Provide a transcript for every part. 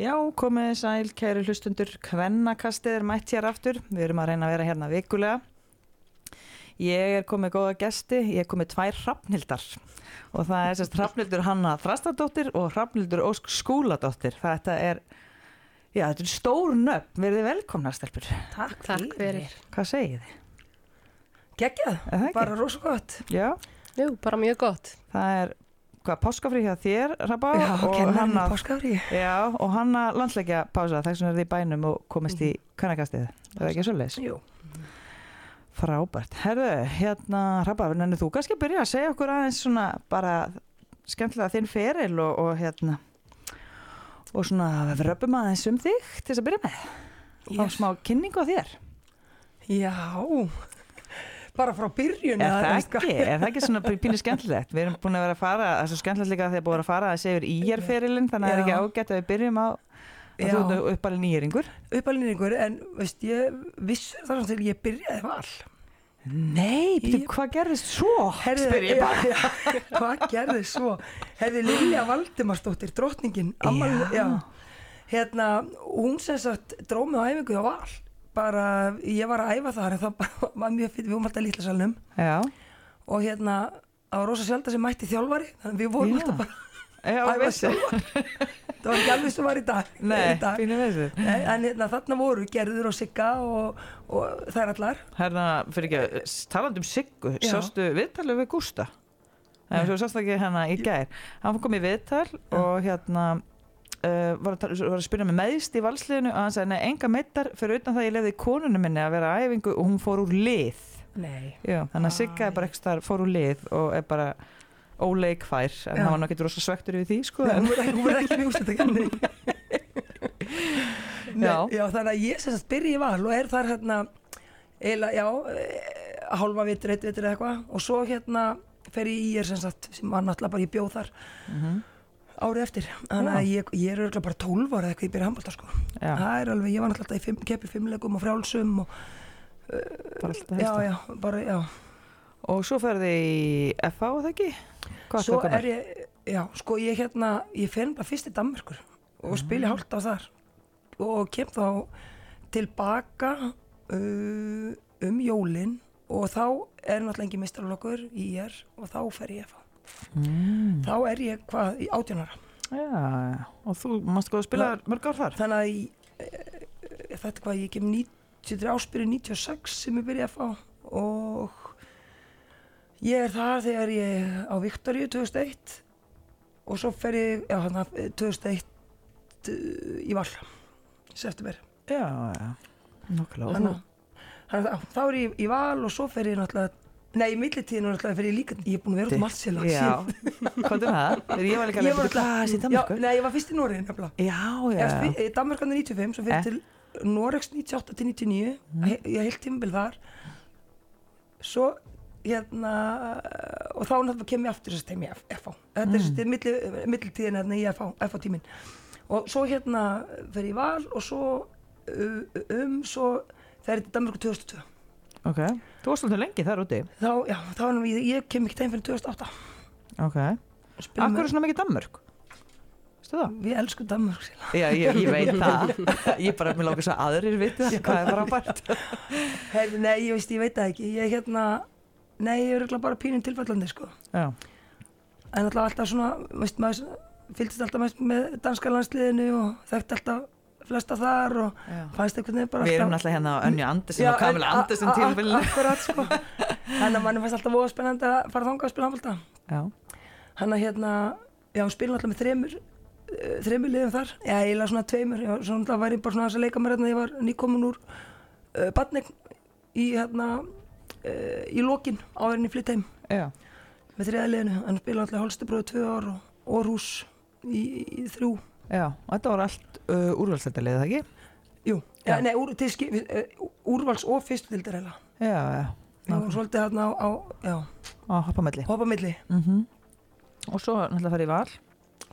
Já, komið sæl, kæri hlustundur, kvennakastið er mætt hér aftur, við erum að reyna að vera hérna vikulega. Ég er komið góða gesti, ég er komið tvær hrafnildar og það er sérst hrafnildur Hanna Þrastadóttir og hrafnildur Ósk Skúladóttir. Þetta er, já, þetta er stór nöfn, verið velkomna stelpur. Takk, Takk fyrir. Hvað segið þið? Ekki? bara rosa gott. Já, Jú, bara mjög gott. það er, hvað, páskafrí hjá þér, Hrabba? Já, og Hanna, og Hanna landsleikja pása, þess vegna er þið í bænum og komist í kvennakastið. Það er ekki svo leis? Jú. Frábært. Herðu, hérna, Hrabba, nennir þú kannski að byrja að segja okkur aðeins svona bara skemmtilega þinn feril og, og hérna og svona röpum aðeins um þig til þess að byrja með. Yes. smá kynningu á þér. Já, bara frá byrjun. Er það ekki? Er það ekki svona pínu skemmtilegt? Við erum búin að vera að fara, það er svo skemmtilegt líka að þið er búin að fara að segja yfir íjarferilinn, þannig að það er ekki ágætt að við byrjum á að þú ert uppalinn íringur. Uppalningur, en veist, ég vissur þar sem ég byrjaði val. Nei, betur, hvað gerðist svo? Spyr ég bara. hvað gerði svo? Herði Lilja Valdimarsdóttir, drottningin, ammal, Já. já. Hérna, hún sem sagt dróð mig á æfingu á val. Bara, ég var að æfa þar en það bara var mjög fyrir, við vorum alltaf í litla salnum. Já, og hérna á rosa sjálf sem mætti þjálfari þannig að við vorum Já. alltaf bara já, æfa sjálfar það var ekki alveg sem var í dag Nei, í dag. Nei, en hérna, þarna voru Gerður og Sigga og, og þær allar Hérna, fyrir ekki, talandi um Siggu, sástu viðtalið við Gústa? Nei, þú sástu ekki hérna í gær. Hann kom í viðtal og hérna uh, var, að, var að spyrja með meðst í valsliðinu og hann sagði, nei, enga meittar fyrir utan það ég lefði konunum minni að vera æfingu og hún fór úr lið. nei, Já, þannig að Sigga er bara ekki starf, fór úr lið og er bara óleikfær, en Já. hann var ekki rosa svektur yfir því, sko. En, ekki, hún verði ekki mjög Nei, Já. þannig að ég sem sagt byrja í val og er þar hérna eiginlega, já, eh, hálfa vitur, eitt vitur eða eitthvað og svo hérna fer ég í er sem sagt, sem var náttúrulega bara ég bjóð þar Mhm. Árið eftir. Þannig að ég, ég er örugglega bara 12 ára eitthvað ég byrja handbólta sko. Alveg, ég var náttúrulega fimm, keppi fimmlegum og frjálsum og bara alltaf já, já, bara, já. Og svo ferði í FH, það ekki? Hvað svo er ég, já, sko ég hérna ég fer bara fyrst í Danmörkur og spila Ah. hálft á þar. Og kem þá tilbaka uh, um jólin og þá er náttúrulega engin mistarlokkur í er og þá fer ég að fá Mm. þá er ég hvað í átjónara Já, og þú mást góða að spila mörg ár þar? þannig að í, e, þetta er hvað ég kem 90 áspyrju 96 sem ég byrja að fá og ég er þar þegar ég á Viktoríu 2001 og svo fer ég já, hana, 2001 uh, í val september Já, já, nokkulega. þá er ég í val og svo fer ég náttúrulega nei, í millitíðinu náttúrulega fer ég líka ég er búin að vera út um Já, hvað er það? Ég var líka ég var að Danmarku. nei, ég var fyrst í Nóri nefnilega Já, já. Ég Danmarkandi 95, svo fyrir Eh. til Noregs 98 til 99 mm. ég heilt tímabil þar svo hérna og þá náttúrulega kem ég aftur þess að tegja í FH þetta er mm. milli, millitíðin hérna í FH tímin og svo hérna fer ég í val og svo um svo fer ég til Danmarku 2002 Ok, þú varst svolítið lengi þar úti. þá, já, þá er nú, ég, kem ekki tegn fyrir 2008 Ok. Spilum Akkur er svona mikið Danmörk? Veistu það? við elskum Danmark síla Já, ég, ég veit það. Ég bara, mér lókar svo að aðrir viti það, hvað er frábært. Herði, nei, ég veist, ég veit það ekki ég hérna, nei, ég er örugglega bara pínum tilfallandi sko Já, en alltaf alltaf svona veist, maður fylgist alltaf mest með danska landsliðinu og þekkti alltaf flesta þar og já. fannst einhvern veginn bara Við erum alltaf hérna á Önju Andersen og Kamila Andersen tilfellinu. Akkurat sko. Þannig að manni fannst alltaf voða spennandi að fara þangað að spila handbólta Já, Hann að hérna, já, spila alltaf með þremur uh, þremur liðum þar. Já, eiginlega svona tveimur, já, svona alltaf væri bara svona aðeins að leika mér hérna, ég var nýkomin úr uh, badning í hérna uh, í lokin áverðin í flytt heim. Já. með þriða liðinu, hann spila alltaf Holstebróðu tvö ár og Orhus í, í þrjú Já, þetta voru allt uh, úrvalstættalið, það ekki? Jú, ja, nei, úr, til, ski- uh, úrvals og heila Já, já. Við vorum svolítið hérna á, á já, Á hoppamelli. hoppa milli Mm Og svo náttúrulega farið í val.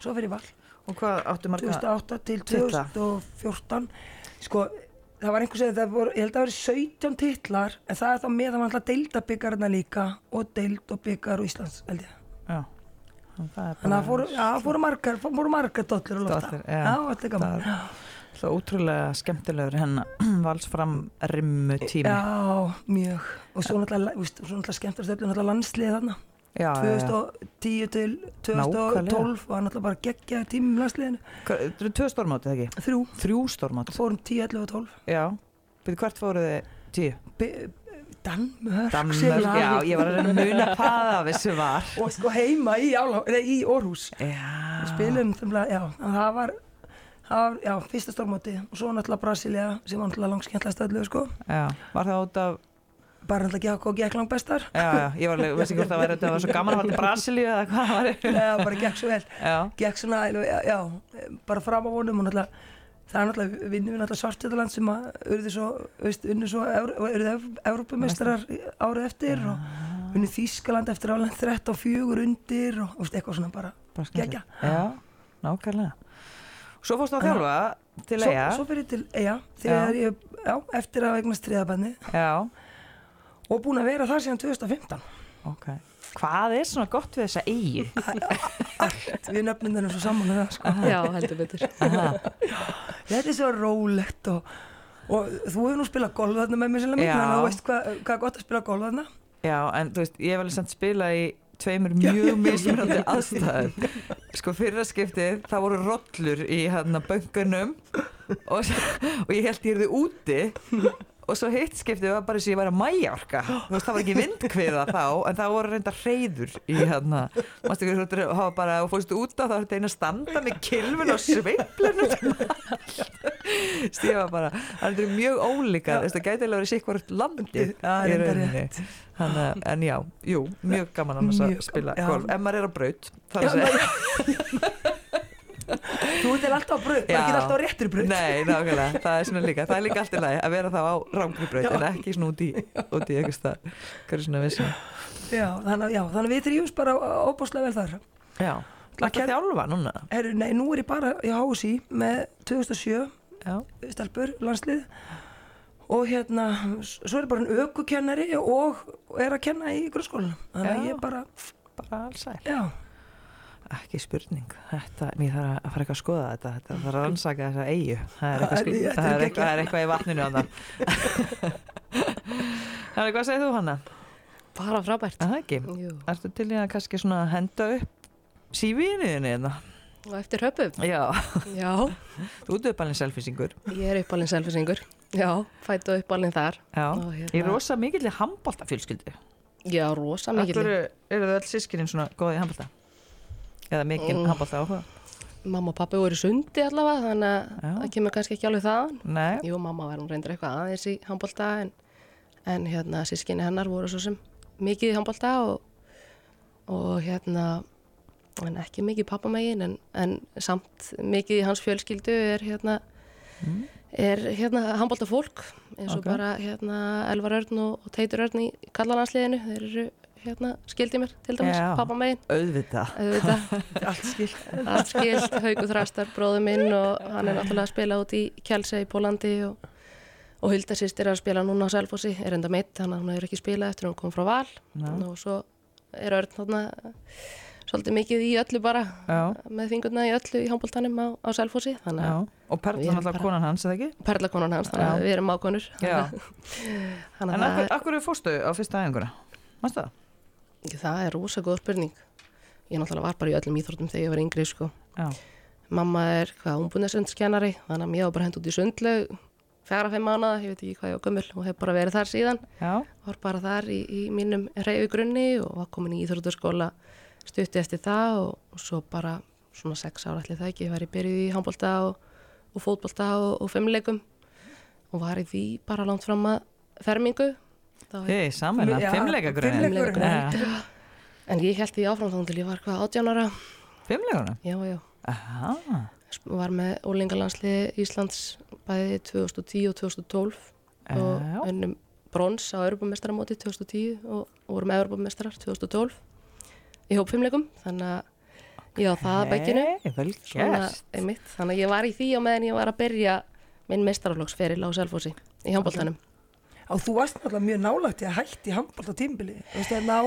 Svo fyrir val, Og hvað áttu marga? 2008 til titla? 2014 Sko, það var einhvers veginn, það voru, ég held að það voru 17 titlar En það er þá með að maður alltaf deildabyggarna líka Og deild og byggar og Íslands, held ég Já þannig að fóru, já, fóru margar fóru margar dollur að lofta það var alltaf útrúlega skemmtilegur henn vals fram rimmu tími. Já, mjög. Og svo náttúrulega skemmtilegur stöflun náttúrulega landslið þarna. Já, 2010 til 2012 var náttúrulega bara geggja tímum landsliðinu. Tvö stormáti, ekki? Þrjú. Þrjú stormáti Fórum 10, 11 og 12 Já, byrju hvert fóruð þið 10? Danmörk, Danmörk, já, ég var að muna hvað af þessu var Og sko heima í, nei, í Við spilum já, það var, það var, já, fyrsta stórmóti og svo náttúrulega Brasilia sem var náttúrulega langskemmtlegast öllu, sko. var það út af Bara náttúrulega gekk og gekk langt bestar. Já, ég var, veist ekki hvort það væri þetta var svo gaman að fara til Brasilíu eða hvað það var Já, bara gekk svo vel. Gekk svona, já, bara fram á vonum og náttúrulega, það er náttúrulega, vinnum við náttúrulega Svartjötaland sem að urðu svo, unnu svo, urðu Evrópumestrar árið eftir og unnu Þískaland eftir álega 13-4 undir og, veist, eitthvað svona bara. Geggjað. Já, nákvæmlega. Svo fórstu að þjálfa til Svo, eiga svo fyrir til eiga, þegar ég, já, eftir að eignast þriðabanni Já, og búin að vera þar síðan 2015. ok Hvað er svona gott við þessa eigi? Allt, við nöfnum þennan svo saman með það, sko. Já, heldur betur. Þetta er svo rólegt og, og þú hefur nú spilað golf þarna með mér sérlega mikið, þannig að þú veist hvað, hvað er gott að spila golf þarna. Já, en þú veist, ég hef alveg samt spilað í tveimur mjög mismunandi aðstæðum sko fyrra skiptið það voru rollur í hérna böngunum og, og ég held ég erði úti og svo hitt skiptið var bara þess að ég væri að veist það var ekki vindkviða þá en það voru reynda reyður í hérna mástu ekki þú hafa bara og fórstu út á það var þetta eina að standa með kilvun og sveiplunum stífa bara það er mjög ólíkar það gæti alveg verið sikkur landið Já, í reyndar rauninni. Þannig, að- en já, jú, mjög gaman annars Mjög að spila golf. Ef maður er á braut þar Já, að segja Þú ert alltaf á braut, Já. bara ekki alltaf á réttur braut. Nei, nákvæmlega, það er svona líka Það er líka allt í lagi að vera þá á rángri braut en ekki svona út í, út í eitthvað stað hverju svona vissum Já, þannig, að- við þrýjumst bara óbúslega vel þar. Já, að þjálfa núna Heru, nei, nú er ég bara í HSI með 2007 Já, stelpur, landslið og hérna, svo er ég bara en ökukennari og er að kenna í grunnskólanum. Þannig að ég bara, bara alls sæl já, Ekki spurning, þetta, mér þarf að fara eitthvað að skoða þetta þetta þarf að rannsaka þessa eigu það er eitthvað, er- er er eitthvað, það er eitthvað í vatninu það Þannig, hvað segir þú hana? Bara frábært. Það ekki, Jú. ertu til í að kannski svona henda upp sífiðinni hérna? Og eftir höpum. Já, Já, þú ert uppalinn selfisingur ég er uppalinn selfisingur. Já, fættu uppalinn þar. Já, Og hérna- í rosa mikill í handbólta fjölskyldu Já, rosa Akkur mikil. eru þau öll sískinin svona góðið í handbólta? Eða mikil Mm. mm. handbólta áhuga? Mamma og pappi voru sundi allavega, þannig að það kemur kannski ekki alveg þaðan. Nei, Jú, mamma var hún reyndur eitthvað aðeins í handbólta en, en hérna sískinni hennar voru svo sem mikið í handbólta og, og hérna en ekki mikið pappamegin en, en samt mikið í hans fjölskyldu er hérna er hérna handbólta fólk eins og Ok. bara hérna Elvar Örn og, og Teitur Örn í kallalansliðinu þeir eru hérna skildi mér til dæmis Já. pappamegin auðvitað auðvitað allt skilt. allt skilt, Hauku Þrastar, bróður minn og hann er náttúrulega að spila út í Kjálsa í Pólandi og, og Hulda sýstir er að spila núna á Selfossi, er enda meitt, hann hún hefur ekki spilað eftir að hún kom frá Val Já. og svo er Örn þarna svolítið mikið í öllu bara Já, með fingurna í öllu í handbóltanum á, á Selfossi, þannig að Og Perla er bara- konan hans, eða ekki? perlakonan hans, þannig að við erum ákonur þannig En að akkur, akkur fórstu á fyrsta æfinguna? Mástu það? Það er rosa góð spurning. Ég náttúrulega var bara í öllum íþróttum þegar ég var yngri sko. Já, Mamma er hvað umbúðnesundskennari þannig að ég var bara hend út í sundlaug fjara fimm mánuða, ég veit ekki hvað ég var gömul og hef bara verið þar síðan. Já, var bara þar í, í mínum reyfi grunni og var komin í íþróttaskóla stutti eftir það og, og svo bara svona sex ára allir það ekki, ég var í byrjuð í handbólta og, og fótbólta og, og fimmleikum og var í því bara langt fram að fermingu Hei, saman að fimmleikagrunn. Já, en ég held því áfram þá til ég var hvað átjánara Fimmleikuna? já, já, Aha, var með ólingalandsliði Íslands bæði 2010 og 2012 já, og unnum brons á Europamestaramóti 2010 og, vorum Europamestrar 2012 í hópfimleikum. Þannig að ég á það Hey, vel svona einmitt. Þannig að ég var í því á meðan ég var að byrja minn mestaraflokksferil á Selfossi í handbóltanum Og þú varst náttúrulega mjög nálægt í að hætti handbólt á tímbili. Þú veist, hérna á,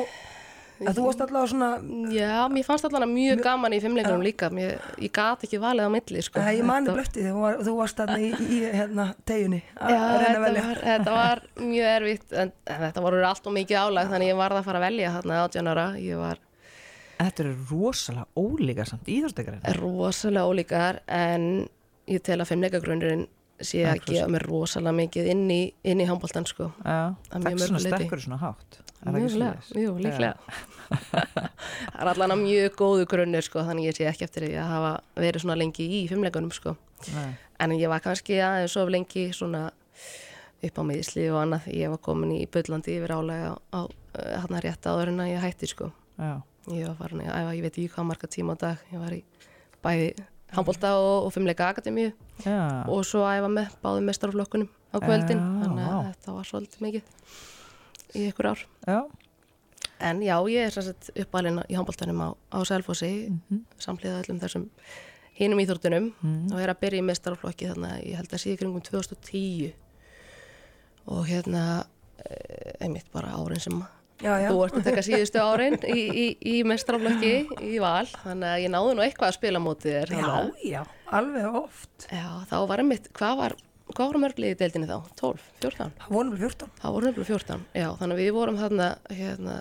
að þú varst allavega svona Já, mér fannst allavega mjög gaman í fimmleikunum líka. Mér, ég gat ekki valið á milli sko. Nei, ég mani blötti þegar þú var- þú varst í, í hérna, teginni að að að þetta þetta var mjög erfitt en, en þetta voru allt og mikið álag þannig ég varð að fara að velja þarna 18 ára. Ég var Þetta eru rosalega ólíka samt íþjóðstegræn rosalega ólíkar en ég tel að fimmleikagrunurinn sé að gefa mér rosalega mikið inn í, inn í handbóltan sko. Að mjög er svona stekkur svona hátt jú, líklega Það er allan að mjög góðu grunnur sko, þannig ég sé ekki eftir því að hafa verið svona lengi í fimmleikunum sko. Nei. en ég var kannski aðeins of lengi svona upp á miðisli og annað ég var komin í Böllandi yfir álega á, á hérna rétt áður en að ég hætti sko. Já, ég var farin að ég veit ekki hvað marga tíma á dag ég var í bæði handbólta og, og fimmleika akademíu. Já, og svo æfa með báðum mestarflokkunum á kvöldin Já, þannig að þetta var svolítið mikið í ykkur ár. Já, en já, ég er sagt uppalinn í handbóltanum á, á Selfossi Mhm. samlega öllum þessum hinum íþórtunum Mhm. og er að byrja í mestarflokki þannig að ég held að í kringum 2010 og hérna eh, einmitt bara árin sem Já, já, þú ert að taka síðustu árin í, í, í mestarflokki í val þannig að ég náði nú eitthvað að spila mótið þér já, að- já, alveg oft Já, þá var einmitt, hvað var, hvað var mörglið í deildinni þá? 12, 14? Það voru vel 14 Það voru nefnilega 14, já, þannig að við vorum þarna, hérna,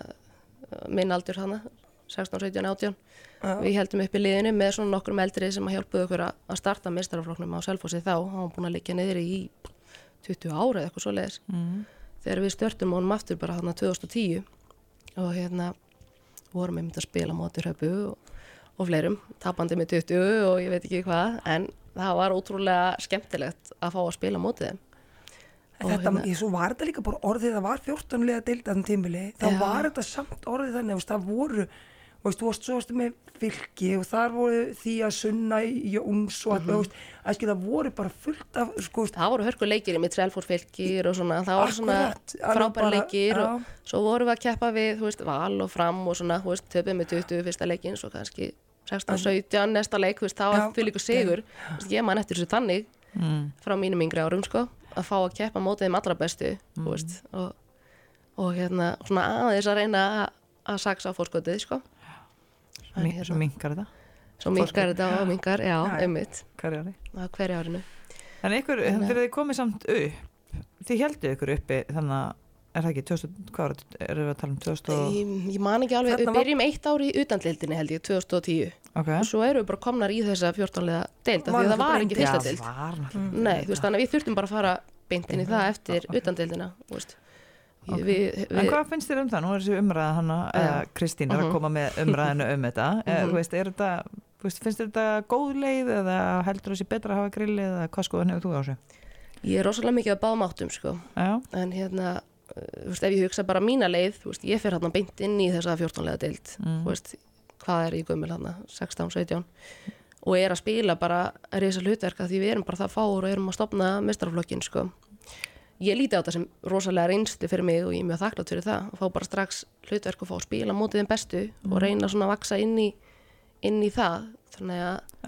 minn aldur þarna, 16, 17, 18. Já. Við heldum upp í liðinu með svona nokkrum eldri sem að hjálpuðu okkur að, að starta meistarafloknum á Selfossi þá. Hann búin að liggja niður í 20 ára eða eitthvað svo leiðis. mm. Þegar við störtum honum aftur bara þarna 2010 og hérna vorum einmitt að spila móti höfu og, og fleirum, tapandi með 20 og ég veit ekki hvað, en það var ótrúlega skemmtilegt að fá að spila mótið þeim. Þetta, hérna- ég, svo var þetta líka bara orðið, það var 14 liða deild að þeim tímili, þá Já. var þetta samt orðið þannig, veist, það voru, þú veist, þú varst svo varstu með fylki og þar voru því að sunna í Jóns og Mhm. að, þú veist, það voru bara fullt af, sko, veist, Það voru hörku leikir í mitt selfórsfylgir og svona, það voru svona frábæra leikir og svo vorum við að keppa við, þú veist, val og fram og svona, þú veist, töpum með 20 fyrsta leikin, svo kannski 16-17 næsta leik, þú veist, það var fyrir ykkur sigur, þú veist, ég man eftir þessu þannig Mm. frá mínum yngri árum, sko, að fá að keppa mótið þeim allra bestu, þú veist, og, og hérna, svona aðeins að reyna að, að saksa á fórskotið, sko. En Mi- hérna, Minkar þetta? Svo minkar þetta og minkar, já, Já, já. einmitt, Hverjari á hverju árinu. En ykkur, Þannig að- þið komið samt upp Þið heldu ykkur uppi þannig að Er það ekki, 2000, hvað þetta, erum við að tala um 2000 og, Ég, ég man ekki alveg, við byrjum eitt ár í utandildinni held ég, 2010 ok. Og svo erum við bara komnar í þessa 14-lega deild af Var því að það var ekki fyrsta deild. Nei, þú veist, þannig að við þurftum bara að fara beint inn í það eftir utandeildina þú veist. Ég- Ok. við, En hvað finnst þér um það? Nú er þessi umræða hana, eða Kristín er að Mhm. koma með umræðinu um þetta mm Mhm. veist, er þetta, veist, finnst þér þetta góð leið eða heldur þessi betra að hafa grilli eða hvað skoðan hefur þú á þessu? ég er rosalega mikið að báðum áttum sko. Já, en hérna, uh, þú veist, ef ég hugsa bara mína leið, þú veist, ég fer hérna beint inn í þessa 14-lega deild Mm. þú veist, hvað er í gömul hérna 16, 17 og er að spila bara reysa hlutverk að því við erum bara það fáur og erum að stopna mestarflokkin sko. Ég líti á þetta sem rosalega reynslu fyrir mig og ég er mjög þakklátt fyrir það að fá bara strax hlutverk og fá að spila mótið þeim bestu og reyna svona að vaksa inn í, inn í það. Þannig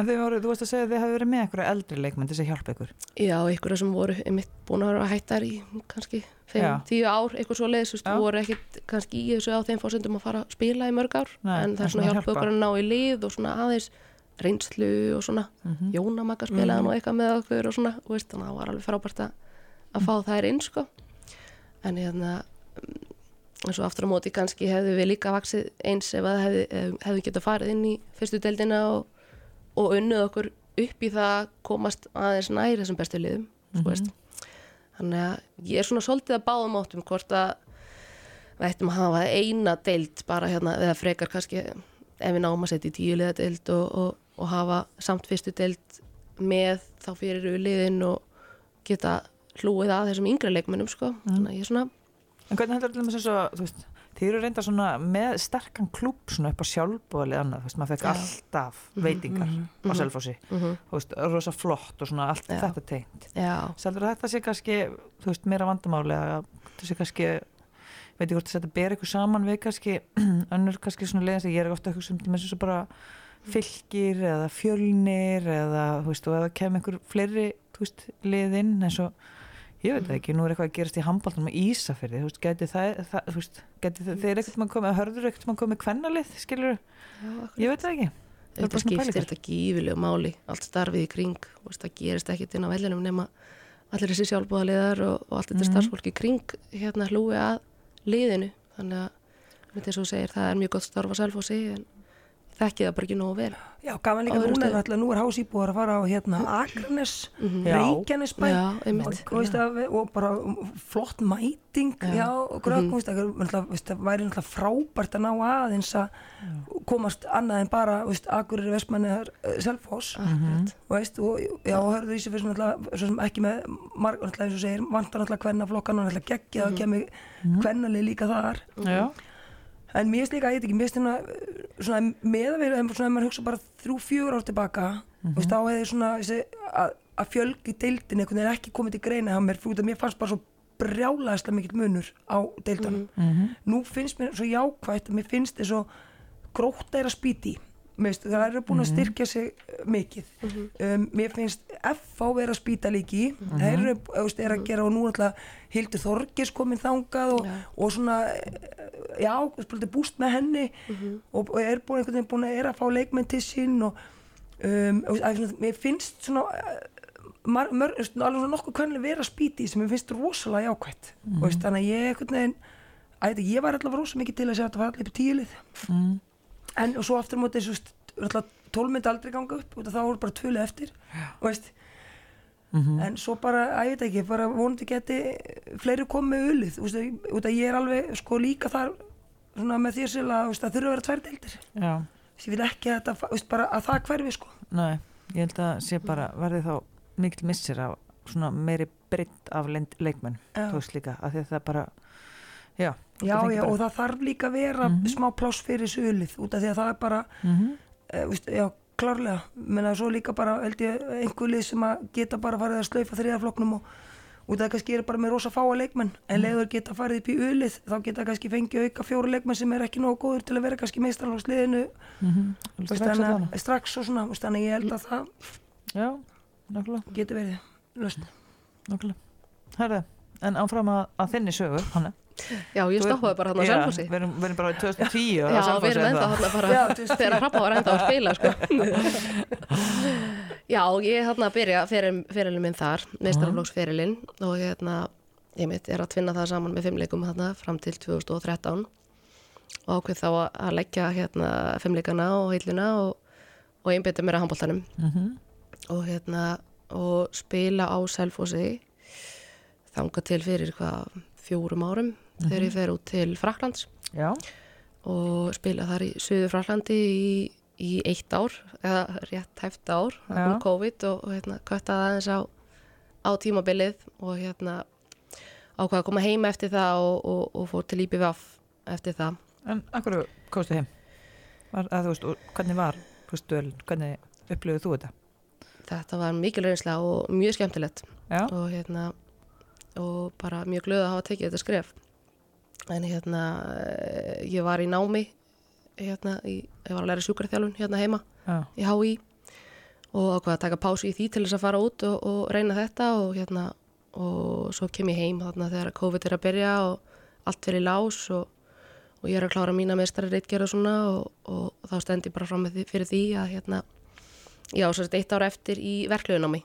að voru, þú veist að segja að þið hafi verið með eitthvað eldri leikmenn til að hjálpa ykkur. Já, einhverja sem voru einmitt búin að vera hættar í kannski 5-10 ár, eitthvað svo Já. voru ekkit kannski í þessu á þeim fórsendum að fara að spila í mörg ár, Nei, en það er svona svona hjálpa. okkur að ná í lið og svona aðeins reynslu og svona Mhm. Jónamaka spilaði nú eitthvað með okkur og svona, þú veist, þannig að það var alveg frábært að, að fá þær inn, sko en hérna eins og aftur á móti kannski hefðu við líka vaksið eins ef að hefðu, ef- hefðu getað farið inn í fyrstu deildina og, og unnið okkur upp í það að komast aðeins nær þessum bestu liðum mm veist. þannig að ég er svona svolítið að báðum áttum hvort að við ættum að hafa eina deild bara hérna, eða frekar kannski ef við náum að setja í tíu liða deild og, og, og hafa samt fyrstu deild með þá fyrir liðin og geta hlúið að þessum yngri leikmennum sko. þannig að ég er svona En hvernig heldur þetta með þess að, þú veist, þið eru reynda svona með sterkan klúb svona upp á sjálfbúðalið annað, þú veist, maður fekk Já. alltaf veitingar á mhm. Selfossi, mm þú veist, rosa flott og svona allt Já. þetta já, Seldur þetta sé kannski, þú veist, meira vandamáli að þetta sé kannski, veit ég hvort þess að þetta ber ykkur saman við kannski, önnur kannski svona leiðan sem ég er ofta að um til með svo bara fylgir eða fjölnir eða, þú veist, og ef það kemur einhver fleiri, þú veist, liðinn eins og Ég veit ekki, nú er eitthvað að gerast í handbóltanum með Ísafyrði, þú veist, geti það, það þú veist, geti það, þeir ekkert maður komið, hörður ekkert maður komið kvennalið, skilur, Já, ég veit það ekki. Er Þetta skiptir þetta gífilegu máli, allt starfið í kring, veist, það gerist ekkit inn á vellinum nema allir þessi sjálfbúðaliðar og, og allt þetta Mhm. starfsfólk í kring hérna hlúi að liðinu, þannig að með þess að þú segir, það er mjög gott starf á selfósi en þekki það bara ekki nógu vel. Já, gaman líka núna, stöðum. náttúrulega, nú er hásýbúar að fara á hérna Akranes, Já. Reykjanesbæ. Og, veist, að, og bara flott mæting já, og grökk, Mhm. það væri náttúrulega frábært að ná aðeins að komast annað en bara veist, Akureyri, Vestmanni, Selfoss. Akkurat. og já, hörðu því sem sem ekki með marg, náttúrulega eins og segir, vantar náttúrulega hvenna flokkan og náttúrulega geggja Mhm. og kemur hvennalið líka þar. Já, en mér finnst líka, ég veit ekki, mér finnst hérna svona meðaveg, en svona ef maður hugsa bara þrjú, fjögur ár tilbaka Mhm. veist, þá hefði svona þessi, að, að fjölgi deildin einhvern veginn ekki komið til greina hjá mér, fyrir út að mér fannst bara svo brjálaðislega mikill munur á deildanum Mhm. nú finnst mér svo jákvægt að mér finnst þess að gróta er að spýti Meist, það eru búin að styrkja sig uh, mikið. Um, mér finnst FH vera að spýta líki það eru þú veist, er að gera og nú alltaf Hildur Þorgis komin þangað og, Já. og svona eh, já, búst með henni og, og er búin einhvern veginn búin að er að fá leikmenn til sín og um, og, að, svona, mér finnst svona eh, mar, mör, alveg svona nokkuð hvernig vera að spýti sem mér finnst rosalega jákvætt. Mm veist, þannig að ég einhvern veginn að, ég var alltaf rosa mikið til að segja að þetta var allir upp mm. En og svo aftur á móti tólmynd aldrei ganga upp og þá voru bara tvölið eftir og veist. Mhm. en svo bara, ég veit ekki, bara vonandi geti fleiri komið ulið þú veist, út að ég er alveg sko líka þar svona með sérlega að það þurfa að vera tvær deildir. Ég vil ekki að, þetta, að það hverfi sko. Nei, ég held að sé bara, verði þá mikil missir af svona meiri breytt af leikmenn, þú veist líka, af því að það bara, já. Já, já, og það þarf líka að vera Mhm. smá pláss fyrir ulið út af því að það er bara Mhm. e, veist, já, klárlega menna svo líka bara, held ég, einhver lið sem að geta bara farið að slaufa þriðafloknum og út af það kannski er bara með rosa fáa leikmenn en leiður geta farið upp í ulið þá geta kannski fengið auka fjóru leikmenn sem er ekki nógu góður til að vera kannski meistralóksliðinu Mhm. veist, Strax og svona þannig að ég held að það Já, getur verið löst. Herðu, en áfram að, að þinni sögu, Hanna. Já, ég stoppaði bara hann á Já, Selfossi. Við erum, við erum bara í 2010 á Já, við erum er enda hann bara Já, 2010. þegar Hrafna var enda að spila sko. Já, ég hann að byrja fyrir, fyrirlin minn þar, meistaraflóksfyrirlin og hérna, ég mitt er að tvinna það saman með fimmleikum þarna fram til 2013 og ákveð þá að- að leggja hérna fimmleikana og heiluna og, og einbytta mér að handbóltanum Mhm. og hérna og spila á Selfossi þanga til fyrir hvað fjórum árum þegar ég fer út til Fraklands Já, og spila þar í Suður Fraklandi í, í eitt ár eða rétt hæft ár kom COVID og, og hérna köttaði aðeins á, á tímabilið og hérna ákvaði að koma heim eftir það og, og, og fór til IPVF eftir það. En akkur kostu heim? Var, að, veist, hvernig var, veist, hvernig upplöfuð þú þetta? þetta var mikil reynsla og mjög skemmtilegt. Og hérna og bara mjög glöð að hafa tekið þetta skref en hérna eh, ég var í námi hérna, í, ég var að læra sjúkarþjálfun hérna heima já, í HÍ og ákvaða að taka pásu í því til þess að fara út og, og reyna þetta og hérna og svo kem ég heim þarna þegar COVID er að byrja og allt fyrir lás og, og ég er að klára mína meistari reitgerð og svona og, og þá stend ég bara fram því, fyrir því að hérna já, svo er þetta eitt ára eftir í verklegunámi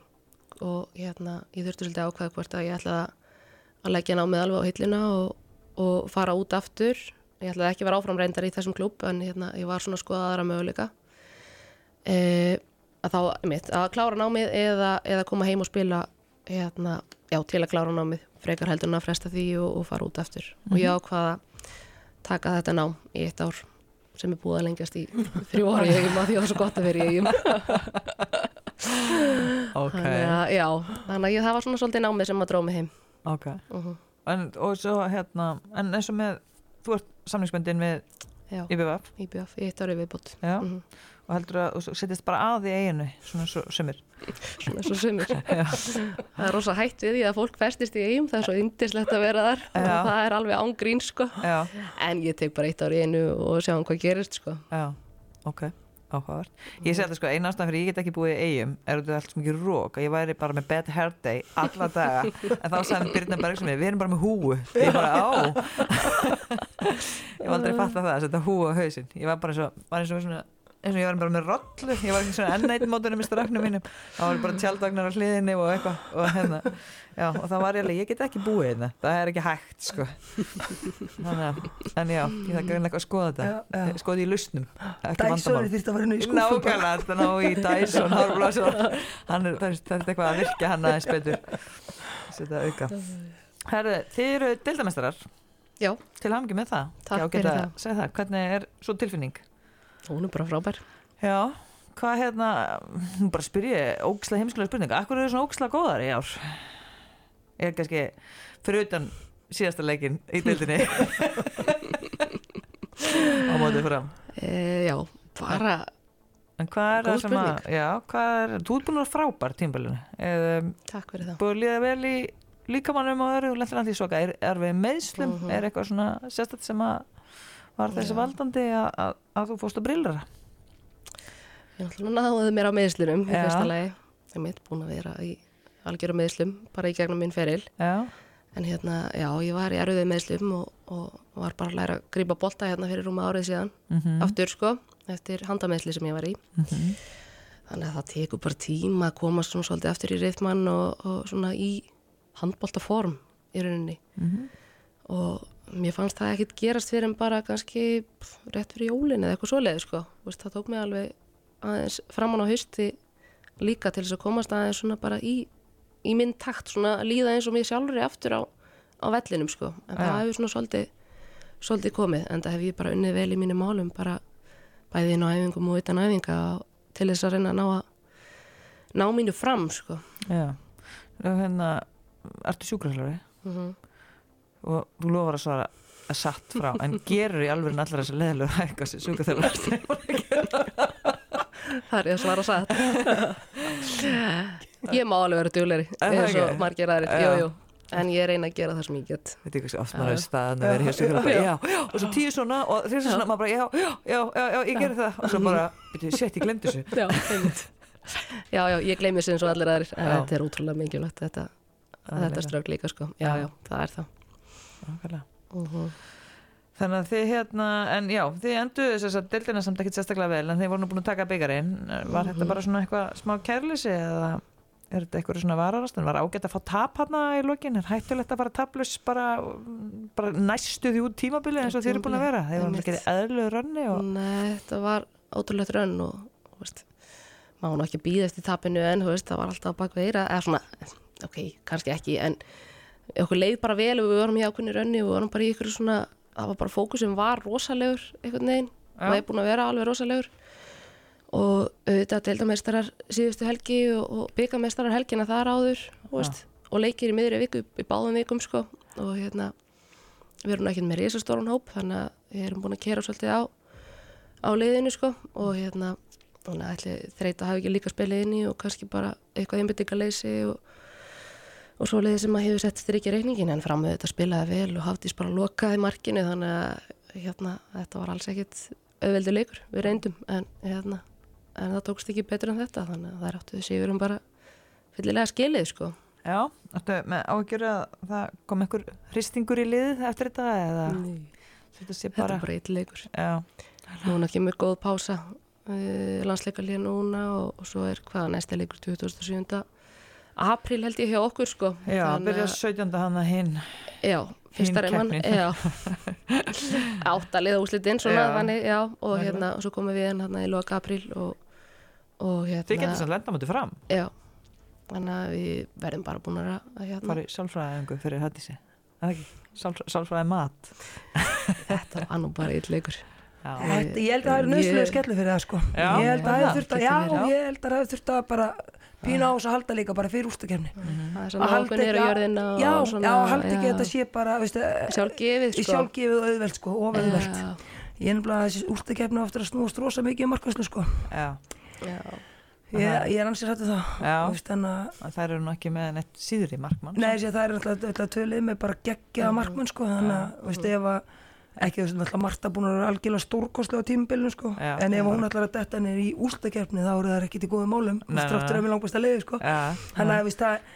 og hérna ég þurfti svolítið að ákvaða hvort að ég ætlaði að, að leggja námið alveg á hillina og, og fara út aftur. Ég ætlaði ekki að vera áfram reyndar í þessum klúb en hérna ég var svona að skoða aðra möguleika. E, að þá, mitt, að klára námið eða, eða koma heim og spila hérna, já, til að klára námið frekar heldur en að fresta því og, og fara út aftur. Og ég ákvaða taka þetta nám í eitt ár sem er búið að lengjast í þrjú að því að það er svo gott að vera í eigum ok, þannig að, já, þannig að ég, það var svona svolítið námið sem að dróð mig heim. Ok. uh En, og svo hérna, en eins og með, þú ert samlingsböndin við já, IBVF, IBF, í eitt ári viðbútt já, Mhm. og heldur að, og settist bara að í eiginu, svona svo, sumir. svona svo sumir. Það er rosa hætt við því að fólk festist í eigum það er svo yndislegt að vera þar. Já. það er alveg án grín sko. Já, en ég tek bara eitt ár í einu og sjáum hvað gerist sko. Já, ok. Áhugavert. Ég segi þetta sko, eina ástæðan fyrir ég get ekki búið í eigum er út af allt sem ekki rók, að ég væri bara með bad hair day alla daga, en þá sagði Birna Bergson við erum bara með húu. Ég bara á. Ég var aldrei að fatta það, að setja húu á hausinn. Ég var bara eins og, var eins og svona eins og ég var bara með rollu, ég var ekki svona ennætt mótunum í strafnum mínum, það var bara tjaldvagnar á hliðinni og eitthvað og hérna. Já, og það var ég alveg, ég get ekki búið hérna. Það er ekki hægt, sko. Þannig að, en já, ég þarf greinlega að skoða þetta. Já, já. skoða í lusnum ekki vandamál. Nákvæmlega, þetta ná í Dyson hann er, það er þetta er eitthvað að virka hann aðeins betur. Setja auka. Herðu, þið eru deildamestrar Já, til hamngi með það. Takk Já, fyrir geta það, hvernig er svo tilfinning? Hún er bara frábær. Já, hvað hérna nú bara spyr ég, óksla heimskulega spurninga Akkur eru svona óksla góðar í ár? Er kannski fyrir utan síðasta leikin í deildinni á mótið fram E, já, bara, En hvað er það sem að, já, hvað er, þú ert búin að frábær tímbalinu. Um, takk fyrir það. búin að líða vel í líkamannum og öðru og lentur landi í soka. Er, er við meðslum, Mhm. er eitthvað svona sérstætt sem að var þessi Já. valdandi að, að, að þú fórst að brillra? Ég náttúrulega náði mér á meðslunum í Já. fyrsta lagi. Ég mitt búin að vera í algjörum meðslum, bara í gegnum minn feril. Já, En hérna, já, ég var í erfiðið meðslum og, og var bara að læra að grípa bolta hérna fyrir rúma árið síðan. mm Aftur, sko, eftir handameðsli sem ég var í. Þannig að það tekur bara tíma að komast svona svolítið aftur í rithmann og, og svona í handboltaform í rauninni. Mhm. Og mér fannst það ekkit gerast fyrir en bara kannski pff, rétt fyrir jólin eða eitthvað svoleiði, sko. Þú Veist, það tók mig alveg aðeins framan á hausti líka til þess að komast aðeins svona bara í, í minn takt, svona líða eins og mér sjálfur aftur á, á vellinum, sko. En það Já. hefur svona svolítið, svolítið komið, en það hef ég bara unnið vel í mínum málum, bara bæði inn á æfingum og utan æfinga til þess að reyna að ná að ná mínu fram, sko. já. Hérna, ertu sjúkraflöfi Mm og þú lofar að svara að satt frá, en gerur í alveg allar þessar leðilegu hækka sem sjúkraflöfi Það er að svara satt. ég má alveg vera Er það eins og margir aðrir, Já. jú, jú. En ég reyna að gera það sem ég get. Þetta er eitthvað oft maður í staðan að vera hjá sjúkraflöfi já, já, og svo tíu svona og þrjus svona, maður bara, já, já, já, já, ég gerir það og svo bara, shit, ég glemdi þessu Já, einmitt. já, já, ég gleymi þessu eins og allir Já. þetta er útrúlega mikilvægt, þetta, þetta strögg líka, sko. Já. já, það er það. Nákvæmlega. Uh Þannig að þið hérna, en já, þið enduðu þess að deildina samt ekkert sérstaklega vel en þið voru nú búin að taka byggarinn. Var þetta bara svona eitthvað smá kærlisi eða er þetta eitthvað svona vararast? En var ágætt að fá tap hérna í lokin? Er hættulegt að fara taplus bara, bara næstu því út tímabili eins og þið eru búin að vera? Voru Einmitt. ekki eðlöðu rönni og... Nei, þetta var ótrúlegt rönn og, veist, maður nú ekki býða eftir tapinu en, veist, það var alltaf á bak við eira, eða svona, ok, kannski ekki, en okkur leið bara vel og við vorum í ákveðni rönni og við vorum bara í ykkur svona, það var bara fókusum var rosalegur einhvern veginn, Já. og er búin að vera alveg rosalegur. Og auðvitað deildameistarar síðustu helgi og, og byggameistarar helgina þar áður, veist, og leikir í miðri viku, í báðum vikum, sko, og hérna, við erum ekki með risastóran hóp, þannig að við erum búin að kera svolítið á á liðinu sko. Og hérna þannig að ætli þreita hafi ekki líka spilið inn í og kannski bara eitthvað einbyttingaleysi og, og svo liðið sem að hefur sett strikki reikningin en fram með þetta spilaði vel og hafðist bara lokaði markinu þannig að hérna þetta var alls ekkit auðveldi leikur. Við reyndum en hérna en það tókst ekki betur en þetta þannig að það er áttu þessi yfirum bara fyllilega skilið sko. Já, ættu með ágjör að það kom einhver hristingur í liðið eftir þetta eða þetta sé þetta bara... er bara eitt leikur. Já, núna kemur góð pása uh, landsleikalíða núna og, og svo er hvað næsta leikur 2007. april held ég hjá okkur sko já Þannig byrja að- 17. hann að hinn já, fyrsta reyman keppnin. já áttaliða úslitin svona þannig, já, og Nákvæmlega. hérna og svo komum við inn hérna í loka april og, og hérna Þið getur samt lenda mútið fram já, þannig að við verðum bara búin að hérna, farið sálfræðingu fyrir það? Sálfræ, sálfræði mat þetta var nú bara eitt leikur Já, Þetta, ég held að það er nöðslega skellu fyrir það sko. Já, ég held að það þurft að, já, ég held að það þurft að bara pína á þess að halda líka bara fyrir ústakefni það er Að halda ekki- já, og svona, já, haldi ekki að þetta sé bara veistu, sjálfgefið í sko. sjálfgefið og auðvelt sko, of auðvelt Já, ég er að þessi ústakefni ofta að snúast rosa mikið um markvæslu sko. Já, já, ég, ég er ansið en að, það eru nú ekki með neitt síðri markmann nei, það er alltaf, tölið með bara geggjaða markmenn sko þannig að, veist, ef að ekki þess að Marta búin að vera algjörlega stórkostlega á tímubilinu sko. Já, en ef hún ætlar að detta niður í úrslutakeppni þá eru það ekki til góðum málum. Nei, stráttur að mér langbæst að leiði sko. Þannig að veist, það,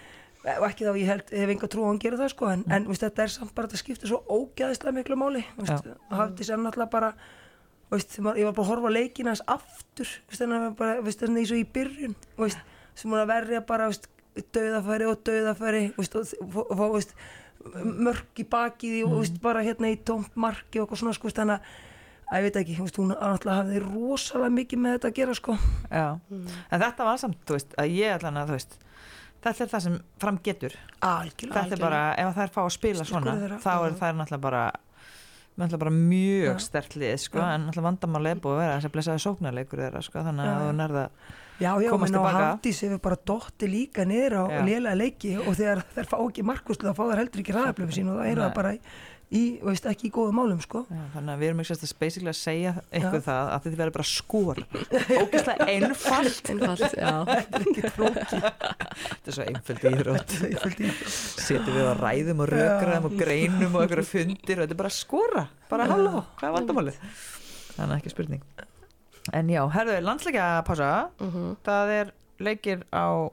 og ekki þá ég held hef enga trú á að hann gera það sko. En, en veist, þetta er samt bara að skiptir svo ógæðislega miklu máli. Veist, hafði sér náttúrulega bara maður- ég var bara að horfa á leikina hans aftur veist, þannig eins og í byrjun veist, sem hún að verja bara veist, döðafæri og döðafæri veist, og, og, og mörk í bakið og veist, bara hérna í tómt marki og eitthvað svona sko, þannig að ég veit ekki, veist, hún náttúrulega hafði rosalega mikið með þetta að gera sko já. En þetta var samt, þú veist, að ég ætla að, þú veist, þetta er það sem fram getur. algjörlega Þetta er bara, ef þær fá að spila Styrkur svona, þeirra, þá er já. þær náttúrulega bara, náttúrulega bara mjög Já. sterkt lið, sko, Já. en náttúrulega vandamáli er búið að vera þess að blessaði sóknarleikur þeirra, sko, þannig að þú nærða, Já, já, komast menn og tilbaka. Hafdís hefur bara dotti líka niður á Já. lélega leiki og þegar þær fá ekki markvistlu þá fá þær heldur ekki ræðablöfu sín og það er Nei. það bara í, veist, ekki í góðum málum, sko. já, þannig að við erum ekki sérst að basically að segja Já. það að þið verður bara að skora. Ógeðslega einfalt. Einfalt, já. Þetta er svo einföld íþrótt. Settum við að ræðum og rökraðum og greinum og einhverja fundir og þetta er bara skora. Bara halló, hvað er vandamálið? Þannig að ekki spurning. En já, herðu, landsleikja pása. Mhm. Það er leikir á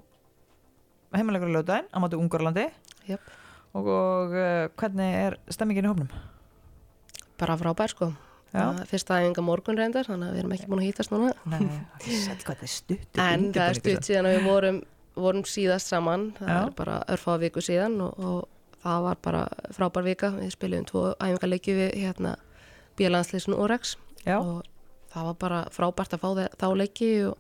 heimalegur lögdæn á móti Ungarlandi. Jöp. Og, og uh, hvernig er stemmingin í hófnum? Bara frábær sko. Já. Fyrsta æfinga morgun reyndar, þannig að við erum ekki búin að hýtast núna. Nei, það er stutt. En það er stutt síðan að við vorum, vorum síðast saman, það Já. er bara örfáða viku síðan og, og það var bara frábær vika. Við spilum tvo æfingarleiki við hérna Bílandsleisun Orex og það var bara frábært að fá þe- þá leiki og,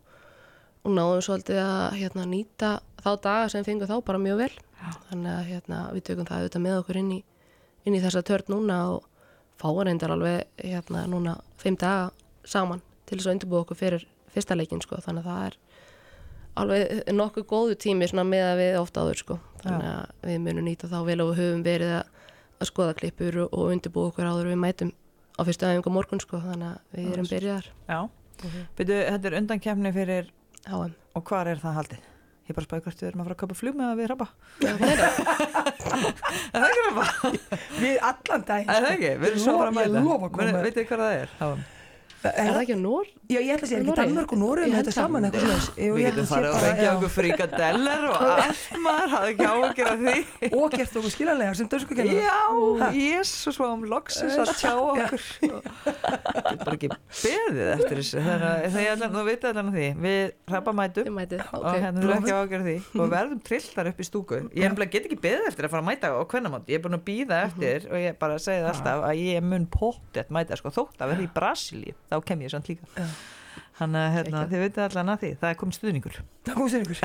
og náðum svolítið að hérna, nýta þá daga sem fengum þá bara mjög vel. Þannig að hérna, við tökum það auðvitað með okkur inn í, inn í þessa törn núna og fáum reyndar alveg hérna, núna fimm daga saman til þess að undirbúa okkur fyrir fyrsta leikin sko. þannig að það er alveg nokkuð góðu tími með að við ofta áður sko. þannig að við munum nýta þá vel og höfum verið að, að skoða klippur og, undirbúa okkur áður við mætum á fyrstu aðeins morgun sko. þannig að við erum byrjaðar já. Byrju, þetta er undankefni fyrir, HM og hvar er það haldið? Ég bara spæði hvort við erum að fara að köpa flug með að við. Er það ekki rabba? Við allan dag. Er það ekki? Við erum svo bara að mæta. lofa að. Meni, Vitið þið hvað það er? Já. Er það ekki á Nór? Já, ég ætla að segja, ekki? Danmörk og Nóri með þetta saman eitthvað slags. Við getum farið að fengja okkur frikadeller og allt maður hafði ekki á að gera því. Og gert okkur skilanlegar sem dörsku kennar. Já, jésus, hvað um loksins að tjá okkur. Þetta er bara ekki beðið eftir þessu. Er þú veit allan því. Við rabba mætum Þið mætið, og hérna er ekki á að gera því og verðum trillar upp í stúku ég get ekki beðið eftir að fara að mæta á kvennamót ég er búin að þá kem ég samt líka. Já. þannig að hérna, þið veitir allan að því það er komið stuðningur. Það kom sér ykkur.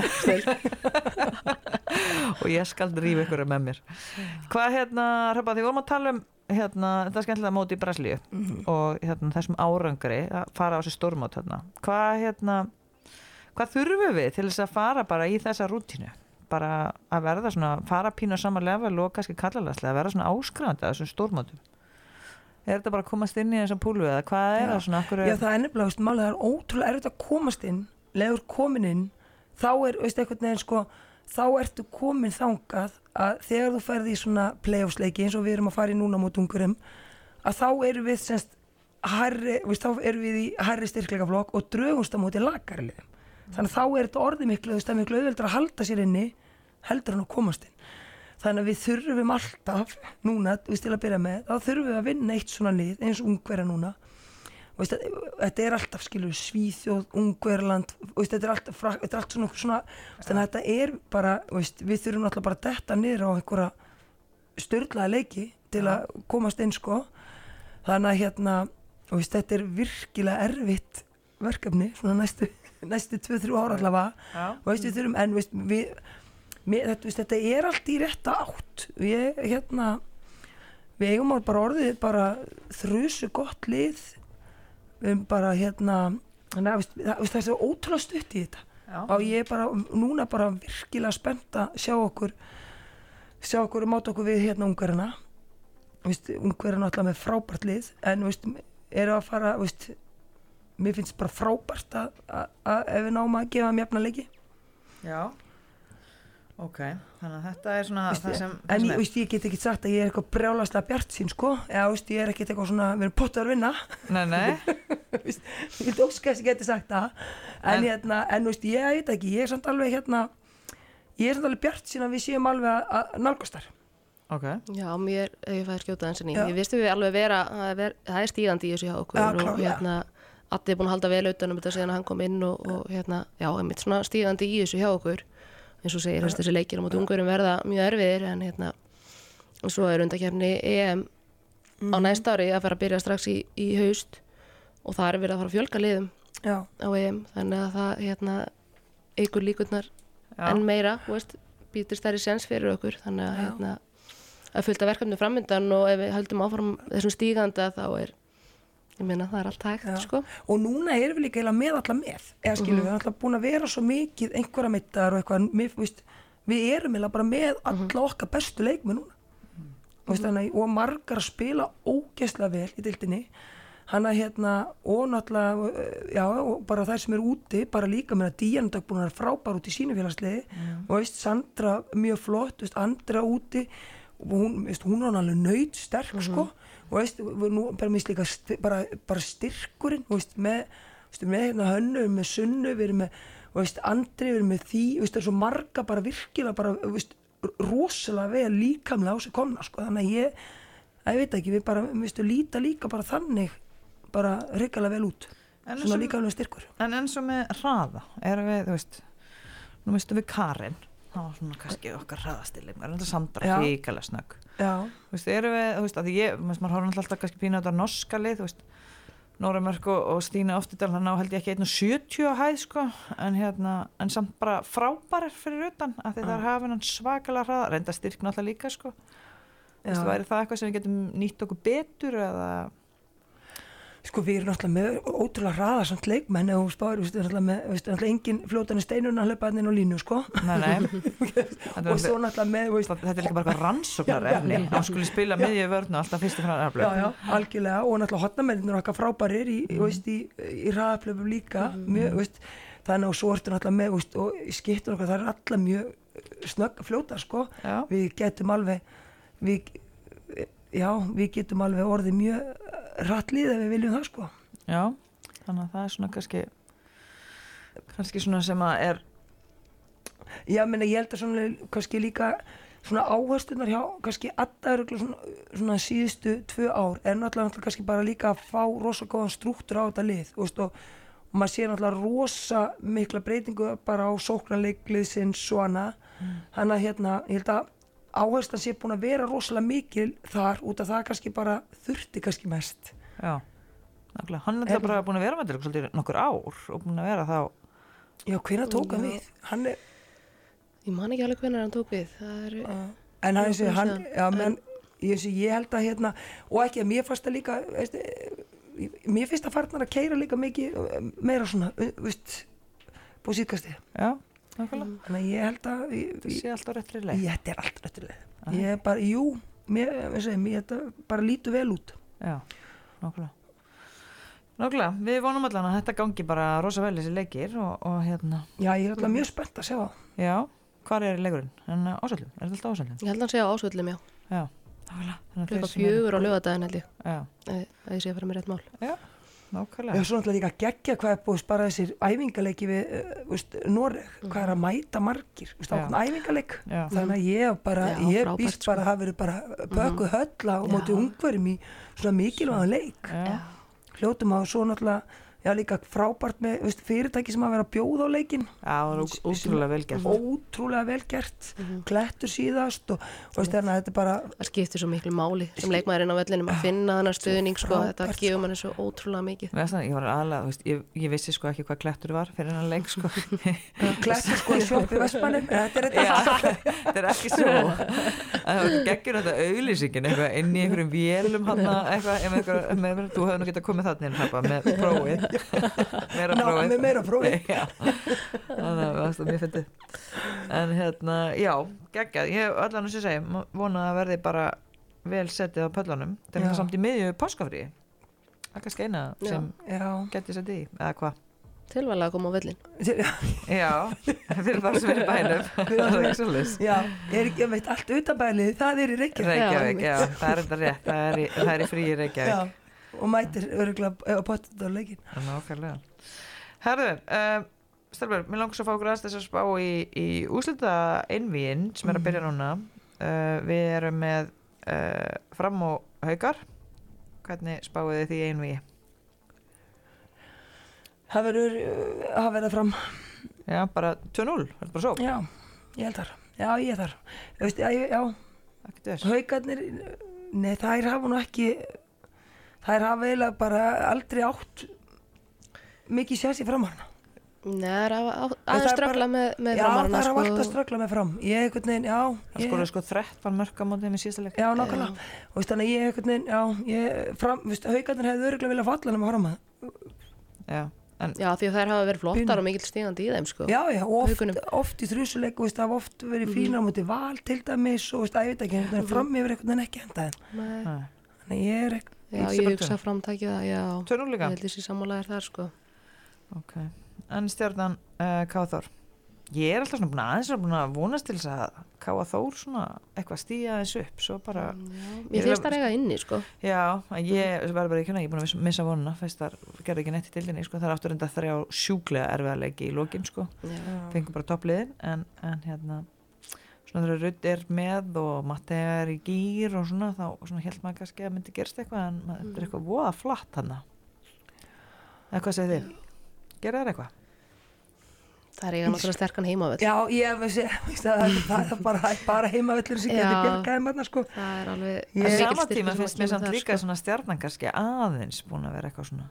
og ég skal rífa ykkur með mér. Hvað hérna, Hrabba, því vorum að tala um hérna, þetta er skemmtilega móti í Brasilíu og hérna, þessum árangri að fara á þessi stórmót hérna. hvað hérna hvað þurfum við til þess að fara bara í þessa rútínu? Bara að verða svona, fara pínu á sama level og kannski kallalaslega, að verða svona áskrifandi að þessum stórmótum er þetta bara að komast inn í þessum púlu eða hvað er það svona akkur Já, það er nefnilega, veist, málið það er ótrúlega erfitt að komast inn, leður komin inn, þá er, veist, einhvern veginn, sko, þá ertu komin þangað að þegar þú ferði í svona playoffsleiki eins og við erum að fara í núna mot ungurum, að þá erum við semst, herri, veist, þá erum við í herri styrkleikaflokk og drögumst á móti lagarliðum. Þannig að þá er þetta orðið miklu, þú veist, það er miklu auðveldur að halda sér inni heldur en að komast inn. Þannig að við þurfum alltaf núna, þú veist, til að byrja með, þá þurfum við að vinna eitt svona lið eins og ungverja núna. Veist, þetta er alltaf skilur Svíþjóð, Ungverland veist, þetta er alltaf, þetta er allt svona, svona veist, þannig að þetta er bara, veist, við þurfum alltaf bara detta niður á einhverja störlaða leiki til að komast inn sko. Þannig að hérna, þetta er virkilega erfitt verkefni svona næstu, næstu 2-3 ára allavega. Veist, við þurfum, en við mér, þetta, þetta er allt í rétta átt. Við, hérna við eigum bara orðið bara þrusu gott lið. Við erum bara hérna að veist, það, það er svo ótrúlega stutt í þetta. Já. og ég er bara núna bara virkilega spennt að sjá okkur sjá okkur og máta okkur við hérna ungarina ungarina alltaf með frábært lið en veist, eru að fara veist, mér finnst bara frábært að, að, að ef við náum að gefa þeim jafna leiki. Já. Ok, þannig að þetta er svona Veist, það sem, en ég, veist, ég get ekki sagt að ég er eitthvað brjálaslega bjart sín sko. Eða veist, ég er ekkert eitthvað svona við erum pottur að vinna. Nei, nei, Veist, ég get óskast ég geti sagt það. En, En- hérna, en veist, ég veit ekki ég er samt alveg hérna ég er samt alveg bjart sín að við séum alveg að, að nálgast þar ok. Já, mér, ég fæði skjóta eins og ný. Ég vistu við alveg vera, það er, er stígandi í þessu hjá okkur Já, og klárlega. hérna Addi er búin að halda vel utan um þetta síðan að hann kom inn og, og hérna, já, einmitt svona stígandi í þessu hjá okkur eins og segir, þessi leikir á móti ungurum verða mjög erfiðir en hérna og svo er undakefni EM á næsta ári að fara að byrja strax í, í haust og það er verið að fara að fjölga liðum já, á EM þannig að það hérna ykkur líkurnar enn meira veist, býtur stærri sens fyrir okkur þannig að hérna að fylgta verkefni framöndan og ef við höldum áfram þessum stíganda þá er ég meina það er allt hægt Já. sko og núna erum við líka með alla með eða skilur Mhm. við erum alltaf búin að vera svo mikið einhverja mittar og eitthvað mér, veist, við erum bara með alla Mhm. okkar bestu leikmi núna mm. veist, þannig, að- og margar að spila ógeðslega vel í dildinni hann að hérna og náttúrulega uh, já, og bara þær sem eru úti bara líka með að Díandag búin að vera frábær út í sínu félagsliði og veist Sandra mjög flott, veist, Andra úti og hún, veist, hún er alveg nöyt sterk sko og veist, nú bara minnst líka sti, bara, bara styrkurinn veist, með, veist, með hérna hönnu, með sunnu við erum með, andri, við erum með því það er svo marga bara virkilega bara, rosalega vel líkamlega á sig komna, sko, þannig að ég að ég veit ekki, við bara, veistu, líta líka bara þannig, bara hrikalega vel út En svona sem- líka alveg styrkur En eins og með hraða, erum við, þú veist, nú mistum við Karin, það var svona kannski okkar hraðastilling, það er þetta Sandra Já. ríkalega snögg. Þú veist, erum við, þú veist, að ég, maður horfum alltaf kannski pínu á þetta norska lið, þú veist, Nóra Mörk og, og Stína Oftidal, hann á held ég ekki 1,70 á hæð, sko, en hérna, en samt bara frábærar fyrir utan, að því það er hafinn hann svakalega hraða, reynda styrkna alltaf líka, sko. Þú veist, væri það eitthvað sem við getum nýtt okkur betur eða, Sko við erum náttúrulega með ótrúlega hraða samt leikmenn eða þú spáir, við erum náttúrulega með, engin fljótani steinun að hlaupa hann inn á línu, sko. nei, nei, og er- svo náttúrulega með, veist, þetta er líka bara eitthvað rannsóknar hann skulle spila miðju vörnu alltaf fyrstu frá já, já, algjörlega, og náttúrulega hotnamennir okkar frábærir í, mm. í, í hraðaflöfum líka, mjög, veist, þannig og svo ertu náttúrulega með, veist, og í skiptur okkar, það er allar mjög snögg fljótar, sko. já, Við getum alveg, við, já, við getum alveg orðið mjög rattlið ef við viljum það, sko. já, þannig að það er svona kannski kannski svona sem að er Já, menna, ég held að svona kannski líka svona áherstunar hjá kannski alltaf svona, svona síðustu tvö ár er náttúrulega, kannski bara líka að fá rosa góðan strúktur á þetta lið veist, og, og maður sé náttúrulega rosa mikla breytingu bara á sóknarleikliðsins svona þannig að hérna, ég held að áherslan sé búin að vera rosalega mikil þar út af það kannski bara þurfti kannski mest. Já, nákvæmlega, hann er það bara búin að vera með þetta nokkur ár og búin að vera þá Já, hvenær tók hann við? Hann er, ég man ekki alveg hvernig hann tók við. Það er, Uh, en hann, þessi, hann síðan. já, menn, ég, þessi, ég held að hérna, og ekki að mér fannst það líka veist, mér finnst að farnar að keira líka mikið eh, meira svona veist, búið síðkasti já, þannig að ég held að ég, það ég, sé alltaf réttri leið. Ég þetta er allt rættilega ég er bara, jú mér, ég segi, mér þetta bara lítur vel út. Já, nákvæmlega. Nákvæmlega, við vonum allan að þetta gangi bara rosa vel þessi leikir og, og hérna, já, ég er alltaf mjög spennt að sjá. Það. já hvað er leikurinn, en ásöldum, er þetta alltaf ásöldum? Ég held að hann sé á ásvöldum já. Já, nákvæmlega. Eru- fjögur á lögadaginn held ég. Já, að að ég sé að fara með rétt mál. Já, Já, nákvæmlega svo náttúrulega líka geggja hvað er búið bara þessir æfingaleiki við uh, veist, Noreg, hvað er að mæta margir? Veist, Já. ákveðin æfingaleik. Já. þannig að ég bara, Já, ég frábært, býst bara að hafa verið bara pökkuð höll á móti Já. ungverjum í svona mikilvæðan leik. Já, hljótum að svo náttúrulega já líka frábært með veist, fyrirtæki sem að vera að bjóða á leikin Já, það var ó- ótrúlega vel gert. ótrúlega vel gert. Klettur síðast og, og veist, þannig að þetta er bara það skiptir svo miklu máli sem leikmaðurinn á vellinum að finna þannig stuðning sko, þetta frábært, gefur manni svo ótrúlega mikið. Veist ég þú veist, ég, ég vissi sko ekki hvað klettur var fyrir hennar leik sko. klettur sko í sjoppi Vestmannum þetta er þetta Já, þetta. er ekki svo. Það var geggjur þetta auðlýsingin eitthvað inn í einhverjum vélum hann eitthvað, eitthvað, með, með, þú hefði nú getað komið þarna inn með prófið, meira Ná, prófið. með meira prófið. Já, þannig að það er mjög fyndið. En hérna, já, geggjað, ég hef allan þess að segja, vona að verði bara vel setið á pöllunum, það er samt í miðju páskafríi. Það er kannski eina sem geti setið í, eða hvað? tilvæglega að koma á völlin Já, fyrir það sem er bænum. Það er ekki svolítið Já, er ekki að veit allt utanbælið, það er í Reykjavík. Reykjavík, Já, já, það er enda rétt Það er í, það er í frí í Reykjavík. Já, og mætir öruglega á pottet á leikin Það er nákvæmlega. Herðu, uh, Stelbjörn, mér langar svo að fá okkur þess að spá í, í úslita einvíinn sem er að byrja núna. Uh, Við erum með uh, fram og haukar. Hvernig spáið þið því einvíi? Það verður, það verður fram. Já, bara 2-0, það er bara svo? Já, ég held þar. Já, ég þar. Ekkert þess haugarnir Nei, þær hafa nú ekki Þær hafa eiginlega bara aldrei átt mikið sérs í framarna Nei, það er að- að- það er ströggla með, með Já, framarana þær hafa sko. alltaf ströggla með fram. Ég einhvern veginn, já Það ég, skoruðu sko 13 mörg á mótið með síðasta leik. Já, nákvæmlega. Og veist, þannig að ég einhvern veginn, já ég, fram, veist, haugarnir hefði öruglega viljað falla nema fram að Já, en Já, því að þær hafa verið Pínu. flottar og mikill stígandi í þeim sko. Já, já, oft, oft í þrjusuleik og veist, það hafa oft verið fínar á móti val til dæmis og veist, að ég veit ekki, en fram yfir einhvern veginn ekki henda þeim. Þannig að ég er ekki Já, ég hugsa framtækið það, já. 2-0 líka Ég held þessi sammálaðir þar sko. Ok, en stjarnan uh, Káþór Ég er alltaf svona búin aðeins svona búin að vonast til þess að Káa Þór svona eitthvað stíja þessu upp svo bara, já, Ég finnst það eiga inni sko. Já, ég verður bara ekki, ég er búin að miss- missa vonuna fyrst þar gerði ekki neitt í dildinni, sko, það er aftur enda þrjá sjúklega erfiða leiki í lokin, sko. Fengum bara toppliðin en, en hérna svona þegar Rudd er með og Matti er í gýr og svona þá svona held maður kannski að myndi gerst eitthvað en maður, þetta er eitthvað voða flatt hann eða hvað segir þið? Gerða það eitthvað? Það er eiga náttúrulega sterkan heimavöll Já, ég veist, veist að það, það er bara, það bara heimavellur sem getur bjargaði maður sko. Það er alveg Ég- styrkur tíma finnst mér samt líka sko. svona stjarnan kannski aðeins búin að vera eitthvað svona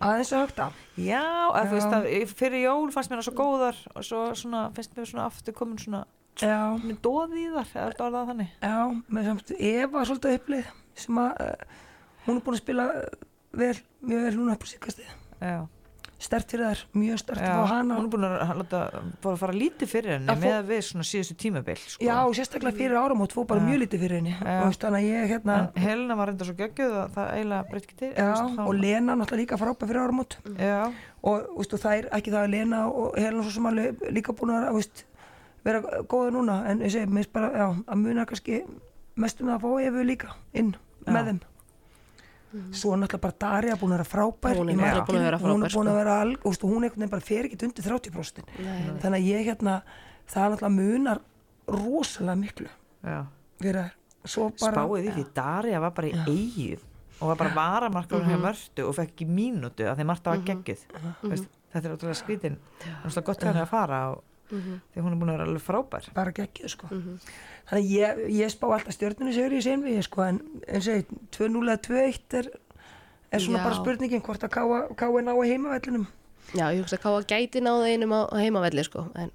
aðeins að högta Já, að þú Já. veist að fyrir jól fannst mér það svo góðar og svo svona, finnst mér svona aftur komin svona með dóði í þar, eða það þannig? Já, með samt Eva svolítið upplið sem að uh, hún er búin að spila uh, vel, mjög vel núna upp á síkastið stert fyrir þær, mjög stert já og hana. hún er búin að láta, bara að fara lítið fyrir henni Að með við svona síðustu tímabil sko. Já, og sérstaklega fyrir áramót fór bara Já. mjög lítið fyrir henni. Og þannig að ég hérna En Helena var reynda svo geggjuð að það eiginlega breytt ekki til Já, og Lena náttúrulega líka frábæð fyrir áramót. Já, og og það er ekki það að Lena og Helena svo sem alveg líka búin að veist, vera góða núna en ég segi, mér finnst bara, já, að muna kannski mest um það að fá Efu líka inn Já. með þeim. Svo er náttúrulega bara Darja búin að vera frábær Hún er í náttúrulega markinu. búin að vera hún er frábær, búin að sko. vera alg, og hún veginn bara fer ekki undir 30% Nei, þannig að ég hérna það er náttúrulega munar rosalega miklu. Svo bara Spáið í því, Darja var bara í eigið og var bara varamarkaður Mhm. hjá Mörtu og fekk ekki mínútu af því Marta var geggjuð. Veist, þetta er ótrúlega skrítin er svo gott henni að fara og, því hún er búin að vera alveg frábær. Bara geggjuð sko. Þannig að ég, ég spá alltaf stjörnunni segur í seinvið sko. En eins og 2-0 eða 2-1 er, er svona Já. bara spurningin hvort að káa ná að heimavellinum. Já, ég hugsa að káa gæti náða einum á, á heimavelli sko. En,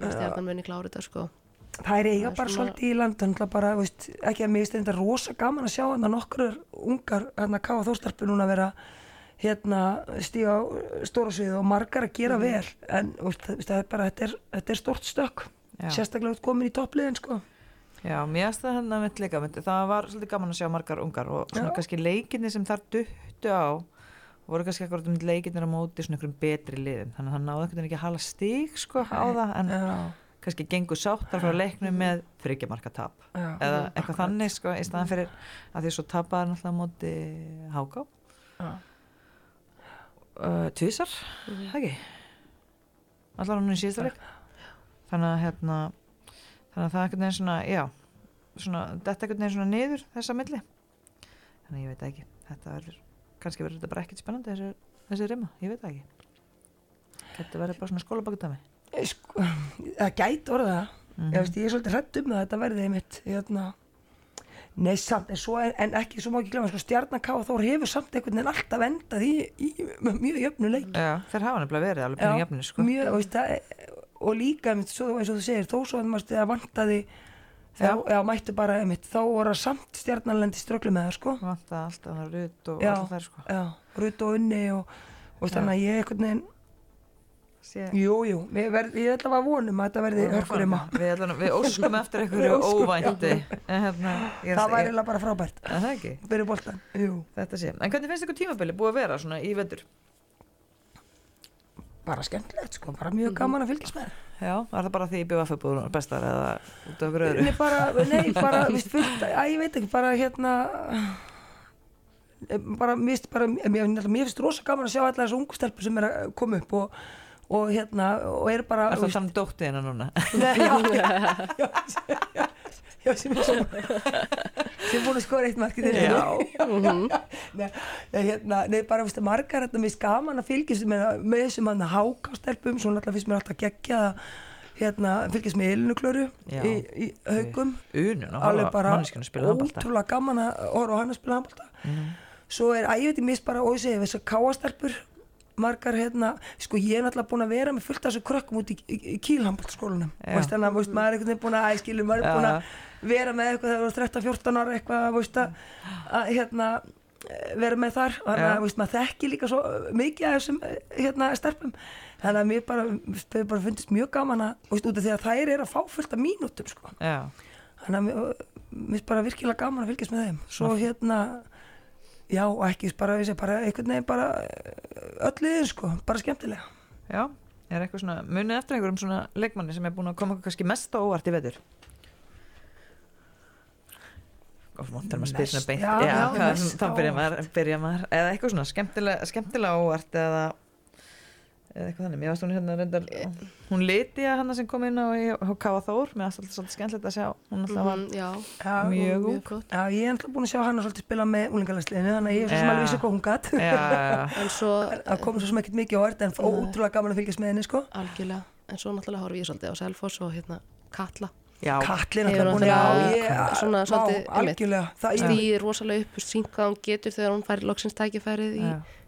en stjarnan muni klára þetta sko. Það er eiga Það er bara svona- svolítið í land þannig að bara, veist, ekki að mér finnst þetta rosa gaman að sjá hann að nokkur ungar hérna káa þóstarpi núna vera hérna stíga á stóra svið og margar að gera vel. En veist, það það er bara, þetta er, þetta er stort stökk. Já. sérstaklega komin í toppliðin sko. Já, mér finnst það hennar mitt líka það var svolítið gaman að sjá margar ungar og svona Já. kannski leikinni sem þar duttu á voru kannski akkurat um leikinnir á móti svona einhverjum betri liðum. Þannig að hann náði einhvern veginn ekki að hala stík sko á það en já, kannski gengur sáttar frá leiknum með þryggjamarka tap. Eða eitthvað þannig sko í staðan fyrir að því svo náttúrulega á móti Háká. Uh, tvísar, það ekki? Allar hann í síðasta leik. Þannig að hérna þannig að það er einhvern veginn svona, já svona, þetta einhvern veginn svona niður þessa milli. Þannig að ég veit ekki. Þetta verður, kannski verður þetta bara ekkert spennandi þessi, þessi rima, ég veit ekki. Þetta verður bara svona skólabakutami sko, það gæti orða það. Mhm. ég, veist, ég er svolítið hrætt um það að þetta verði einmitt hérna Nei, samt, en, svo, en, ekki svo má ekki glemma, sko, stjarnaká Þór hefur samt einhvern veginn alltaf endað í, í mjög jöfnu leik já, þeir hafa nefnilega verið alveg byrjum jafnir sko. mjög, og, veist, það, og líka einmitt, svo, eins og þú segir, þó svo að maður að vantaði þá, Já. já. mættu bara einmitt, þá voru samt stjarnalendi strögglu með það, sko vantaði alltaf að rutt og alltaf þær sko. já, rutt og unni og, og þannig að ég einhvern veginn Sé, jú, verð, ég ætla að vonum að þetta verði hörkurima við, ætlum- við óskum eftir Við einhverju óvænti hérna, ég, það væri bara frábært. Er þetta sé, en hvernig finnst ykkur tímabili búið að vera svona í vetur? Bara skemmtilegt sko, bara mjög gaman að fylgjast með. Já, var það bara því í BVF-búður bestar eða út af öðru? Nei, bara, nei, bara, víst, fullt, að, ég veit ekki, bara hérna eh, bara, finnst bara, mér, mér finnst rosa gaman að sjá alla þessu ungu stelpur sem er að koma upp og, og hérna, og er bara Er það þannig dóttið hennar núna? Já, já, já, já, sem er búin að skora eitt markið Já. Nei, hérna, nei, bara veist, margar þetta mér gaman að fylgjast með, með þessum hann hákastelpum, svo náttúrulega finnst mér alltaf geggja að hérna, fylgjast með Elinu Já. í, í haugum alveg bara ótrúlega gaman að horfa á hann að spila handbólta Mhm. svo er æviti mist bara segi þessar káastelpur margar hérna, sko ég er náttúrulega búin að vera með fullt af þessu krökkum út í, í, í kílhandbóltaskólanum Já. veist þannig að veist, maður er einhvern veginn búin að æskilu maður er búin að vera með eitthvað þegar þú er 13-14 ára eitthvað veist, að, að hérna vera með þar þannig Já. að maður þekki líka svo mikið af þessum eh, hérna, stelpum þannig að mér bara, mér bara fundist mjög gaman að veist, út af því að þær eru að fá fullt af mínútum sko. Þannig að mér mér finnst bara virkilega gaman að fylgjast með þeim svo hérna já og ekki bara, segi, bara einhvern veginn bara eh, öll liðin sko, bara skemmtilega. Já Er eitthvað svona, munið eftir einhverjum svona leikmanni sem er búin að koma kannski mest á óvart í? Og vondur maður spyrir svona beint. Já, já, já, mest þá á byrja maður, byrja maður eða eitthvað svona skemmtilega, skemmtilega óvart eða eða eitthvað þannig, mér varst hún hérna reyndar hún liti að hana sem kom inn á H.K. Þór, mér varst alltaf svolítið skemmtilegt að sjá. Hún alltaf var Mhm, Já, já, mjög ung já, ég er alltaf búin að sjá hann að svolítið spila með úlingalæsliðinu þannig að ég er svo sem alveg vissi hvað hún gatt já, já, En svo það kom svo sem ekkert mikið á orð en ótrúlega gaman að fylgjast með henni sko. Algjörlega. En svo náttúrulega horfi ég svolítið á Selfoss og hérna Katla. Hefur alltaf búin að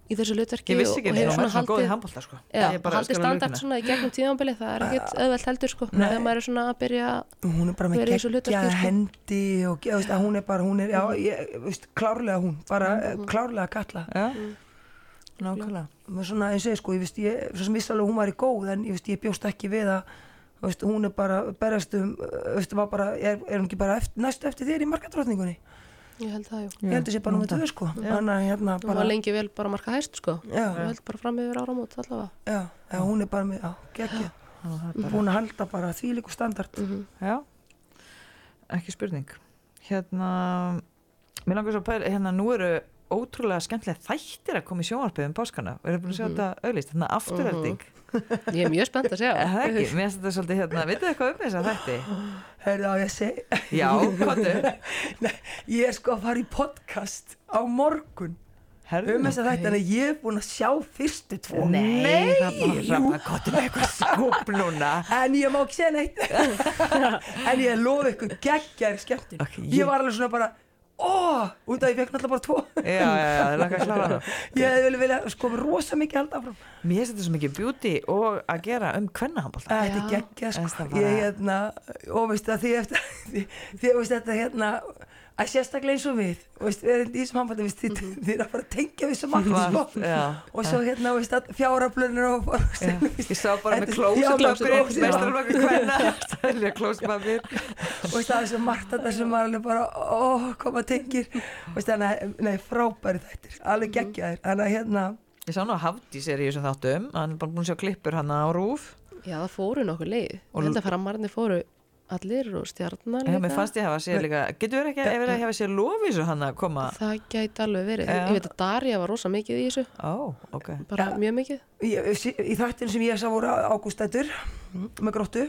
ég- það ég í, þessu hlutverki ég vissi ekki eins hefur og maður svona svona góð í haldið handbólta sko. Ég alveg standart svona í gegnum tíðanbili það er ekkert auðvelt heldur sko Nei. þegar maður er svona að byrja hún er bara með geggjaðar sko. hendi og ge- veist, hún er bara, hún er, já, ég, veist, klárlega hún, bara mm klárlega kalla já, nákvæmlega. Með svona eins og ég sko, ég veist, ég, svo sem vissi alveg hún var í góð en ég veist, ég bjóst ekki við að þú veist, hún er bara, berjast um þú veist, var bara, er, er hún ekki bara eftir, næstu eftir þér í markadrottningunni ég held það, jú. Ég held sé bara nummið tvö sko. Þannig að hérna hún bara, var lengi vel bara marka hæst sko. Já, ég held bara fram yfir áramót allavega. Já, já, hún er bara með, já, geggja að halda bara því líku standard. Mhm. Já, ekki spurning. Hérna Mér langar svo að pæla, hérna nú eru ótrúlega skemmtilega þættir að koma í sjónvarpið um páskana. Og eru búin að sjá þetta auðlýst, hérna afturölding ég er mjög spennt að Er það ekki, mér finnst þetta svolítið hérna vitið þið eitthvað um þess að þætti? Heyrðu á ég að segja? Já, hvað Nei, ég er sko að fara í podcast á morgun um þess að þetta, en ég er búin að sjá fyrstu tvo. Nei, jú. Rafna, hvað er eitthvað skúp núna? en ég má ekki segja neitt. En ég lofi ykkur geggjar skemmtun. Ok, ég- ég var alveg svona bara út af ég fekk náttúrulega bara tvo. Já, já, já, það er langar að klára hana ég vel vilja sko rosa mikið halda áfram. Mér finnst þetta svo mikið beauty og að gera um kvennahandbólta þetta er Já. geggja Þetta sko ég hérna, og veist að því eftir því, því veist þetta hérna að sérstaklega eins og við veist, við erum í þessum handbæti, veist, þið, þið er að fara að tengja við svo margt sko. og svo hérna, veist, að fjáraflunir og og- ég sá bara með Þetta- já. mestarflokkur hvenna klósupapir og veist, það er svo margt þetta sem maður alveg bara ó, koma tengir. Veist, þannig frábæri þættir alveg geggjaðir, þannig að hérna Ég sá nú að Hafdís er í þessum þáttum. Hann er bara búin að sjá klippur hann á rúf já það fóru nokkuð leið. Og- held að framarnir fóru allir og stjarnar Já, mér líka. fannst ég líka Getur verið ekki að að hafa séð lofísu hann að koma? Það gæti alveg verið. Já. ég veit að Darja var rosa mikið í þessu. Ó, ok. Bara mjög mikið. Í, í þættinu sem ég sá voru ágústættur með gróttu.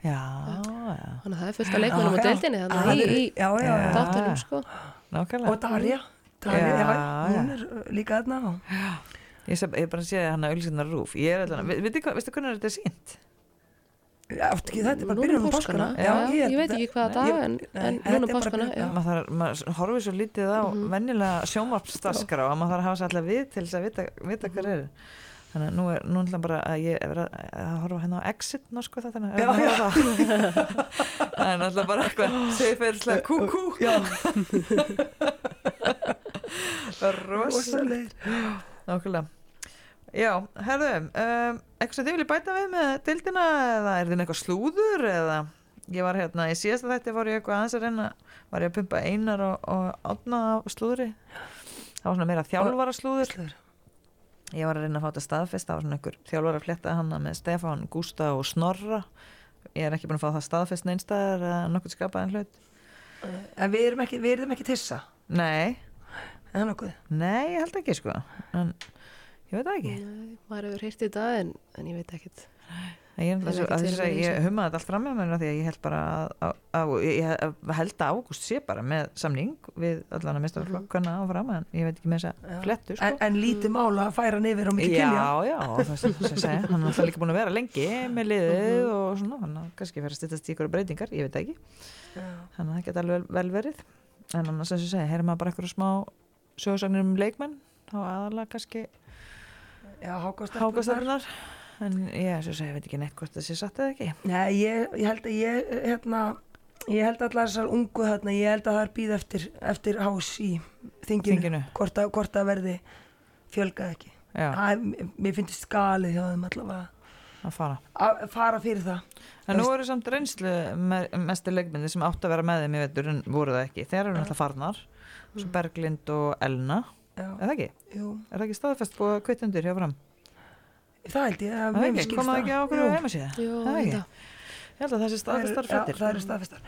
Já, já, þannig að það er fullt af leikmennum á deildinni þannig í, í þáttunum sko. Nákvæmlega. Og Darja Darja, Já, já, hún er uh, líka þarna. Og- Ég ég bara séð hann að auðlýsinnar rúf. Ég er veistu hvernig þetta er sínt? Já, átti ekki þetta er bara núna byrjun um páskana. já, ég, held veit ekki hvaða dag ég- en, en núna er bara páskana. Maður, maður horfir svo lítið á venjulega sjómarpstaskrá að maður þarf að hafa sér alltaf við til þess að vita, vita hver er. Þannig að nú er nú ætla bara að ég er að, að horfa hérna á Exit norsku þetta Já, já. Það er náttúrulega bara eitthvað segferðslega kúkú. Já, Rosalega rosalegir Nákvæmlega Já, herðu, um, eitthvað sem þið viljið bæta við með dildina eða er þið eitthvað slúður eða? Ég var hérna, í síðasta þætti var ég eitthvað aðeins að reyna var ég að pumpa einar og, og átna á slúðri. Það var svona meira þjálfara slúður. Ég var að reyna að fá þetta staðfest það var svona einhver þjálfur að fletta hana með Stefán, Gústa og Snorra. Ég er ekki búin að fá það staðfest neinstæðar eða nokkuð skapaðan hlut. En við erum ekki, við erum ekki tissa? Nei, nei, ég held ekki sko. En ég veit það ekki. Nei, maður hefur í dag en, en ég veit ekkert. Ég, Það er að þessu. hummaði þetta allt fram með mér af því að ég held bara að, að, að ég held að Ágúst sé bara með samning við allan að mistarflokkana áfram en ég veit ekki með þess að flettu sko. En, en lítið mála að færa nefir á mikið kilja Já, já, og það sem ég segi, hann er alltaf líka búin að vera lengi með liðið og svona, hann er kannski að styrtast í ykkur breytingar, ég veit það ekki, þannig að það geta alveg vel verið, en annars sem ég segi, heyrir maður bara eitthvað smá sögursagnir um leikmenn, þá aðalega kannski Já, hákastar hákastarnar, en ég, segi, ég veit ekki neitt hvort það sé satt eða ekki. Nei, ég, ég held að ég, hérna, ég held að allar þessar ungu þarna, ég held að það er býð eftir, eftir hás í þinginu, Þinginu. Hvort, að, hvort að verði fjölgað ekki. Er, mér finnst skalið hjá þeim allavega að fara. að fara fyrir það. En nú eru samt reynslu me mestir leikmyndi sem áttu að vera með þeim, ég veitur, en voru það ekki. Þeir eru náttúrulega farnar, svo Berglind og Elna, er það ekki? jú, Er það ekki staðfest búið að kvittundir hjá fram? það held ég að Það er mér skilst það ekki á okkur Jú. heimasíða? Jú, Það er ekki. Ég held að það sé staðfestar Það. Já, það eru staðfestar.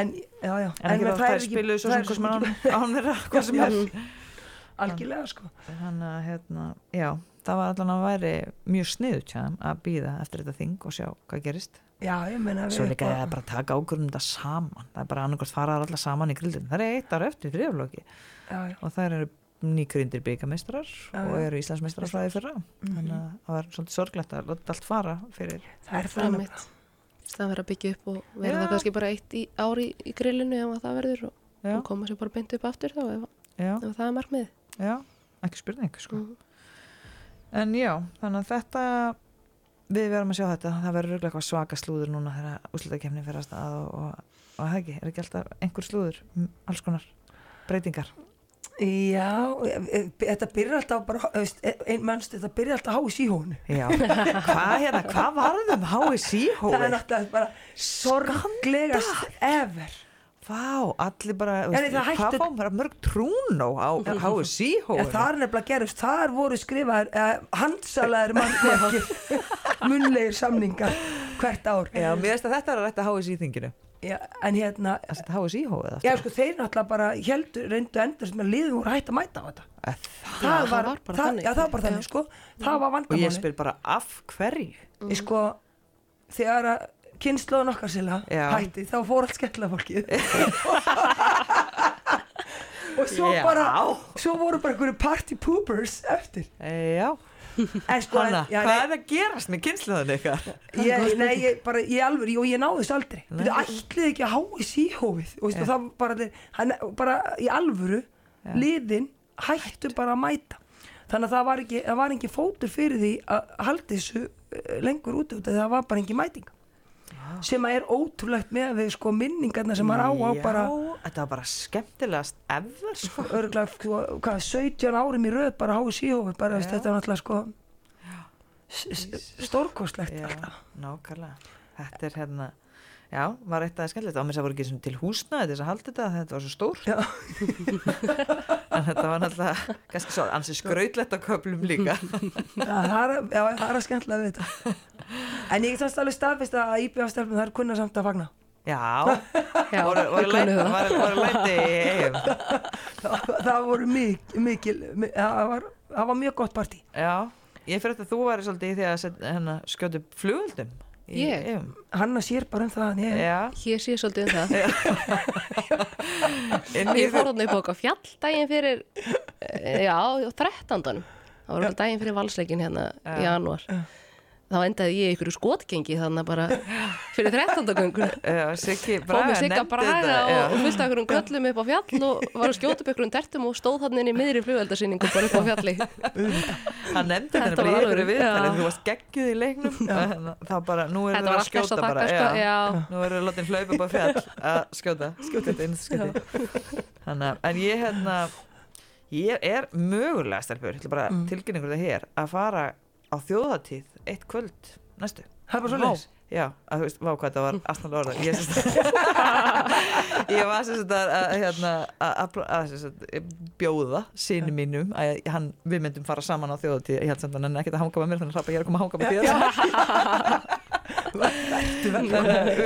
En, já, já. En bara þær eru ekki- spiluðu svo sem eru hvað sem svo er mikið- án án þeirra, hvað sem er. Algjörlega, sko. Þannig að, hérna, já, það var allan að væri mjög sniðut hjá þeim að býða eftir þetta þing og sjá hvað gerist. Já, ég meina Svo líka er bara að taka ákvörðum þetta saman. Það er bara annarkvæmt faraðar alla saman í grildin. Það er eitt ára eftir já. og það eru nýgrindir byggamestrar og eru Íslandsmeistrar fræði fyrra. Þannig að það var svolítið sorglegt að láta allt fara fyrir. Það er Það er það verður að byggja upp og verða Já. það kannski bara eitt í ári í grillinu ef að það verður og, og koma sér bara beint upp aftur þá ef, ef það er markmið. já, ekki spurning, sko. Mm. En já, þannig að þetta við verðum að sjá þetta, það verður eitthvað svaka slúður núna þegar úslutakefni fyrir að stað og, og, og það ekki, er ekki alltaf einhver slúður, alls konar breytingar. Já, e- e- þetta byrjar alltaf bara, veist, e- mannst, þetta byrjar alltaf í síhónu. Já, hvað hérna, hvað varðum HSI Það er náttúrulega bara sorglegast ever. Vá, allir bara, veist, það hætti- hvað fáum bara mörg trúnó á Ja, hóið? það er nefnilega gerist, þar voru skrifaðir, eh, handsalaðir mannflokki, munlegir samningar hvert ár. Já, mér veist að þetta er að rætta HSI þinginu. Já, en hérna, Það er HSI hóið já sko, þeir náttúrulega bara heldur, reyndu endur sem að liðum voru hægt að mæta á þetta. Það, það var, var bara það, þannig. Já, það var bara þannig, sko. Það var Og ég vandamáli. spyr bara af hverju? Ég sko, þegar að kynnslóðun okkar sila hætti, þá fór allt skemmtilega fólkið. og svo Já. bara, svo voru bara einhverju party poopers eftir. Já, sko, Hanna, já, hvað nei, er að gerast með kynsluðan ég, nei, ég, bara, ég alveg, og ég náði þessu aldrei. Þú ætlið ekki að hái síhófið, og Já. það var bara, hann, bara í alvöru, Já. liðin hættu bara að mæta. Þannig að það var ekki, það var ekki fótur fyrir því að halda þessu eh, lengur út, út það var bara ekki mæting. Sem að er ótrúlegt með við sko minningarna sem maður á á bara Já, þetta var bara skemmtilegast ever sko. örgulega sko, hvað, 17 árum í röð bara háið síhófur bara veist, þetta er náttúrulega sko stórkostlegt alltaf. nákvæmlega. Þetta er hérna Já, var eitt aðeins skemmtilegt. Á mér sem voru ekki til húsnaði þess að halda þetta, þetta var svo stór. En þetta var náttúrulega kannski svo ansið skrautlegt á köflum líka. Já, það er að skemmtilega við þetta. En ég get samt alveg staðfist að IBF-stelpum það er kunna samt að fagna. Já, Já, voru, voru, læti, voru, voru læti það, það voru mikil, mikil mi- það var, það var mjög gott partí. Já, ég fyrir þetta að þú væri svolítið í því að hérna, skjóti flugöldum. Hanna sér bara um það Hér sé svolítið um það. Ég fór þarna upp á okkar fjall daginn fyrir, eh, já, 13. Það var daginn fyrir valsleikin hérna í janúar. Þá endaði ég ykkur skotgengi þannig bara fyrir 13. göngun. Já, Siggi Fóð með sigga braga þetta, og, fullt af einhverjum köllum upp á fjall og var að skjóta upp einhverjum tertum og stóð þannig inn í miðri flugveldasýningu bara upp á fjalli. Hann nefndi þetta Þetta bara í var ykkur já. þú varst geggjuð í leiknum þá bara, nú erum Þetta við að skjóta að bara nú erum við látið hlaupa upp á fjall að skjóta, þetta að- en ég hérna ég er mögulega mm. tilkynningur það hér að fara á þjóðatíð eitt kvöld næstu. Það er bara svo Vá. leis Já, að þú veist, vá hvað þetta var aðsnáð orða Ég var sem sagt að, að, hérna, að, að, að sem sagt, bjóða sinni mínum að hann, við myndum fara saman á þjóðatíð ég held samt að hann ekkert að hanga með mér þannig að ég er að koma að hanga með þér. Við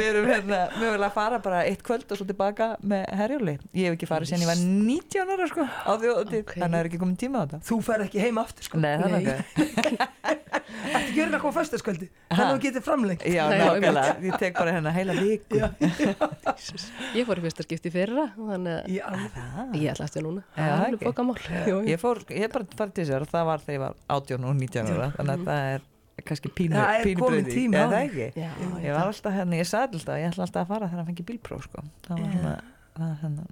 erum hérna mögulega að fara bara eitt kvöld og svo tilbaka með herjóli ég hef ekki farið sen ég var 19 ára sko, á þjóðatíð Ok. þannig að það er ekki komin tíma á þetta. Þú fer ekki heim aftur sko. Nei, Þetta gerir það koma fyrstaskvöldi Þannig að þú getur framlengt. Já, nákvæmlega, ég tek bara hérna heila viku. Já. Ég fór í fyrsta skipti í fyrra þannig að ég ætla eftir núna. Það er bókamál. Ég fór, ég bara farið til sér og það var þegar ég var 18 og 19 ára þannig að það er kannski pínu, Það er pínu breyting. tími á því. Ég var alltaf hérna, ég sagði alltaf, ég ætla alltaf að fara þegar hann fengi bílpróf sko. Það var svona, það, hérna,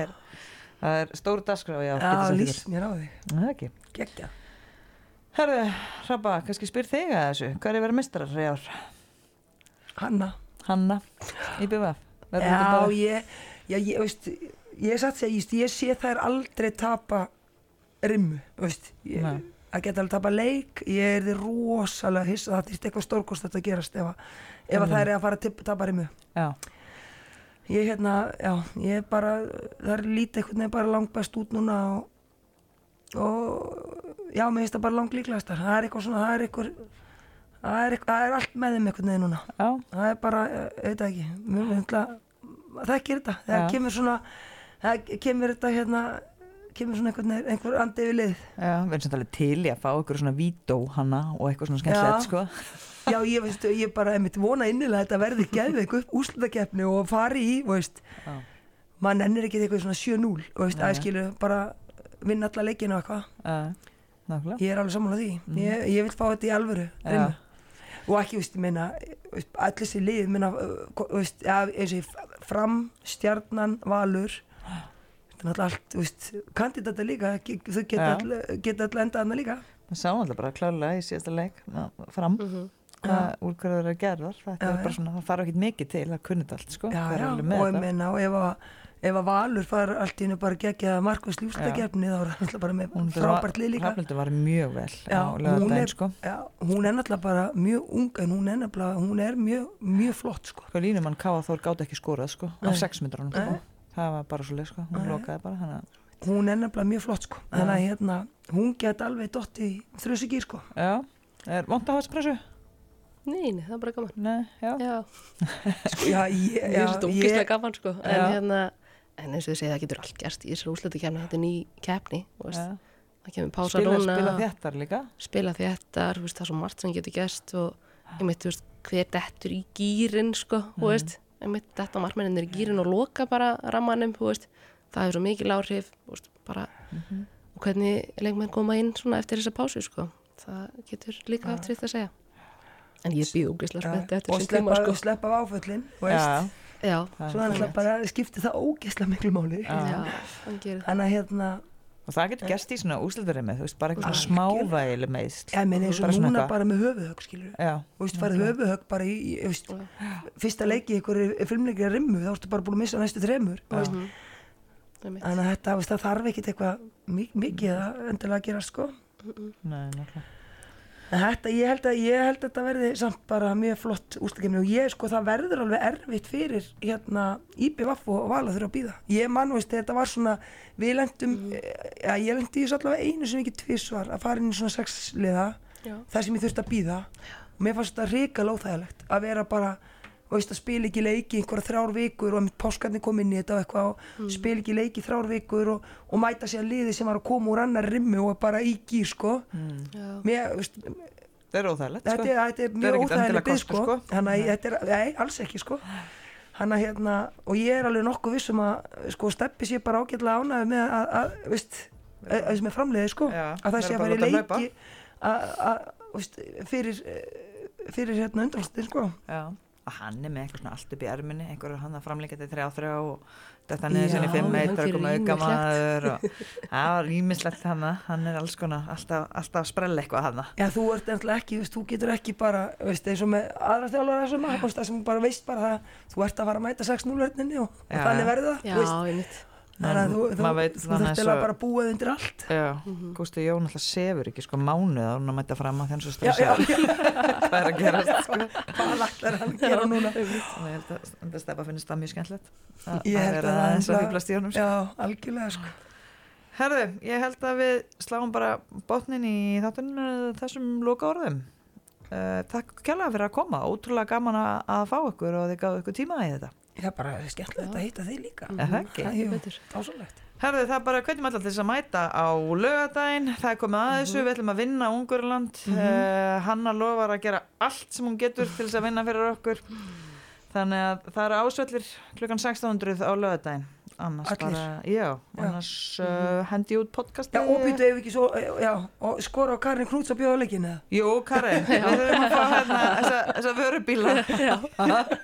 er það Það að þetta, að það er, það er stóru dagskrá, já, Já, lýs mér á Það er ekki. Gekkja. Herðu, Rabba, kannski spyr þig að þessu, hvað er að vera mistrar í ár? Hanna. Hanna, í BVF, þetta Já, ég, já, ég, veist, ég satt segja, ég, ég sé þær aldrei tapa rimmu, veist, ég, að geta alveg tapa leik, ég er þið rosalega hissa, það þýrst eitthvað stórkost að gerast ef, að, ef að Mm. það er að fara að tapa rimmu. já, Ég hérna, já, ég er bara, það er lítið einhvern veginn bara langt best út núna og, og já, mér finnst það bara langt líklegastar, það er eitthvað svona, það er eitthvað, það er, eitthvað, það er allt með þeim einhvern veginn núna. já, það er bara, veit það ekki mér finnst það, það ekki þetta það Já. kemur svona það kemur þetta hérna kemur svona einhvern, veginn- einhver andi við lið. Já, við erum samt alveg til í að fá ykkur svona vító hanna og eitthvað svona skemmtilegt, sko. já ég veist, ég bara einmitt vona innilega að þetta verði geðveik upp úrslutakeppni og fari í, veist. Já. mann ennir ekki eitthvað svona 7-0 og veist, Nei. að skilu bara vinna alla leikina og eitthvað. Ég er alveg sammála því, ég, ég vil fá þetta í alvöru og ekki, veist, ég meina allir þessi lið, minna veist, ja, eins og ég fram, stjarnan, valur er náttúrulega allt, veist, kandidata líka þau geta Já. all- geta alltaf endað hana líka Við sáum alltaf bara klárlega í síðasta leik ná, fram Mhm. hvað úrkvæður er gerðar þetta Já, er bara svona, það þarf ekki mikið til að kunna þetta allt sko, já, það er já, og ég meina og ef að ef að valur fara allt í hennu bara gegja markvæs lífstakefni þá er það náttúrulega bara með Hún frábært lið líka Hrafnildur var mjög vel Já, á hún er- sko já, hún er náttúrulega bara mjög ung en hún er hún er mjög, mjög flott sko. sko línumann Káa Þór gátt ekki skorað sko á Nei. 6 myndrunum sko. Nei. Það var bara svo leið sko, hún lokaði bara að, hún er nefnilega mjög flott sko. þannig að hérna, hún get alveg dott í þrjusigýr sko. já, er vont að hafa þessu pressu? Nei, nei, það er bara gaman. Nei, já, Já, sko já, ég, ég er þetta ógislega gaman sko. En hérna, en eins og ég segi það getur allt gerst í þessari úslutu kemni, þetta er ný keppni þú veist. já. Það kemur pása spila, núna spila þéttar líka. spila þéttar, það er svo margt sem getur gerst og ég mitt, þú veist, hver dettur í gýrin, sko, þú veist ég mitt, detta markmenninir í gýrin og loka bara rammanum, þú veist, það er svo mikil áhrif, þú veist, bara og hvernig leikmenn koma inn svona eftir þessa pásu, sko, það getur líka haft sitt að segja. En ég býð úgislega spennt eftir og þessum tíma, sleppa, sko. sleppa af áföllin það svo er þannig að bara skipti það ógeðslega miklu máli. Hann þannig að hérna og það getur gerst í svona úslitarimi þú veist, bara eitthvað smávægileg meðsl ég meni eins og núna bara með höfuhögg skilur já, og veist, farið höfuhögg bara í, í veist, fyrsta leiki í einhverju filmleikri að rimmu þá ertu bara búin að missa næstu þremur þú veist. Þannig að þetta, veist, það þarf ekkit eitthvað mi- mikið að endilega gera sko. Nei, nákvæmlega En þetta, ég held að, ég held að þetta verði samt bara mjög flott úrstakefni og ég sko það verður alveg erfitt fyrir hérna IBVF og Vala þurfa að býða. Ég mann veist þetta var svona, við lendum, ja, ég lendi í allavega einu sem ekki tvisvar að fara inn í svona sexliða Já. þar sem ég þurfti að býða og mér fannst þetta ríka lóþægilegt að vera bara, og veist að spila ekki leiki einhverja þrjár vikur og mitt páskarnir kom inn í þetta og eitthvað og spila ekki leiki þrjár vikur og, og mæta sér liði sem var að koma úr annar rimmu og bara í gýr sko. Já. Mér, veist, það er óþægilegt þetta, sko. er, þetta er er mjög ekkert endilega óþægileg bygg kostur, sko, sko. Hanna, þetta er, nei, alls ekki sko. Hanna, hérna, og ég er alveg nokkuð vissum að sko, steppi sér bara ágætlega ánægð með að, að veist, að, að sem er framleiði sko. Já, að það sé að vera að leiki að, að, fyrir fyrir hérna undanlstin sko. Já, og hann er með eitthvað svona allt upp í erminni, einhverjur hann að framleika þetta þrjá þrjá og þetta niður sinni fimm eitt, gerir koma auka maður og það var rýmislegt hann, hann er alls konar alltaf, alltaf að sprella eitthvað hann. Já, þú ert ennlega ekki, veist, þú getur ekki bara, veist, eins og með aðra þjálfara þessum maður, það sem bara veist bara það, þú ert að fara að mæta 6-0 verðinni og, og þannig verður það, Já, veist, einmitt. Þannig að þú, veit þú bara að búa þig undir allt. Já, Mhm. Gústi Jón alltaf sefur ekki sko mánuð að hún að mæta fram að þenn svo stressa hvað er að gerast sko. hvað ætlar hann að gera núna? Þannig ég held að þetta stepa finnst það mjög skemmtilegt. Að Ég að held vera að það aðeins að fýblast í honum sko. já, algjörlega sko. Herðu, ég held að við sláum bara botnin í þáttun þessum loka orðum uh, Takk kjærlega fyrir að koma. Ótrúlega gaman að, að fá ykkur og þið gáðu ykkur tíma í þetta já, bara skemmtilegt að hitta þig líka. Er það ekki? Jú, betur. dásalegt Herðu, það er bara hvernig maður til þess að mæta á lögadaginn, það er komið að þessu, við ætlum að vinna Ungurland, uh, Hanna lofar að gera allt sem hún getur til þess að vinna fyrir okkur, þannig að það eru ásvellir klukkan 1600 á lögadaginn, annars Allir? bara, já, Já. annars uh, hendi út podcasti. já, og býtu ef ekki svo, já, og skora á Karin Knúts að bjóða leikinu Jú, Karin, við þurfum að fá hérna þessa, vörubíla,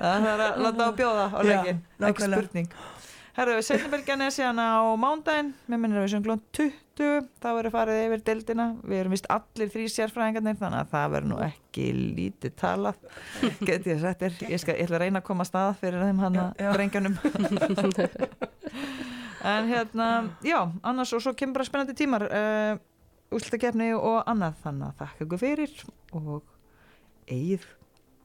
það er að láta á bjóða á Já, leikin, ekki spurning. Herðu, setjumbilgjan er síðan á mándaginn, mér minnir að við sjöngum 20, þá verður farið yfir deildina, við erum vist allir þrý sérfræðingarnir, þannig að það verður nú ekki lítið talað, get ég sagt þér, ég, ætla að reyna að koma að stað fyrir þeim hann að drengjanum. en hérna, já, annars og svo kemur bara spennandi tímar, uh, úslutakefni og annað, þannig að þakka ykkur fyrir og eigið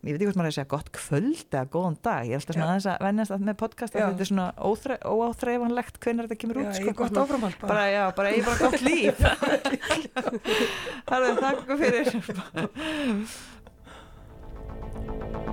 ég veit ekki hvort maður er að segja gott kvöld eða góðan dag, ég er alltaf svona aðeins að vennast að með podcast að þetta er svona óþre, óáþreifanlegt hvernig þetta kemur út já, sko, gott áframhald bara. bara, já, bara ég er bara gott líf. Það er það, þakku fyrir.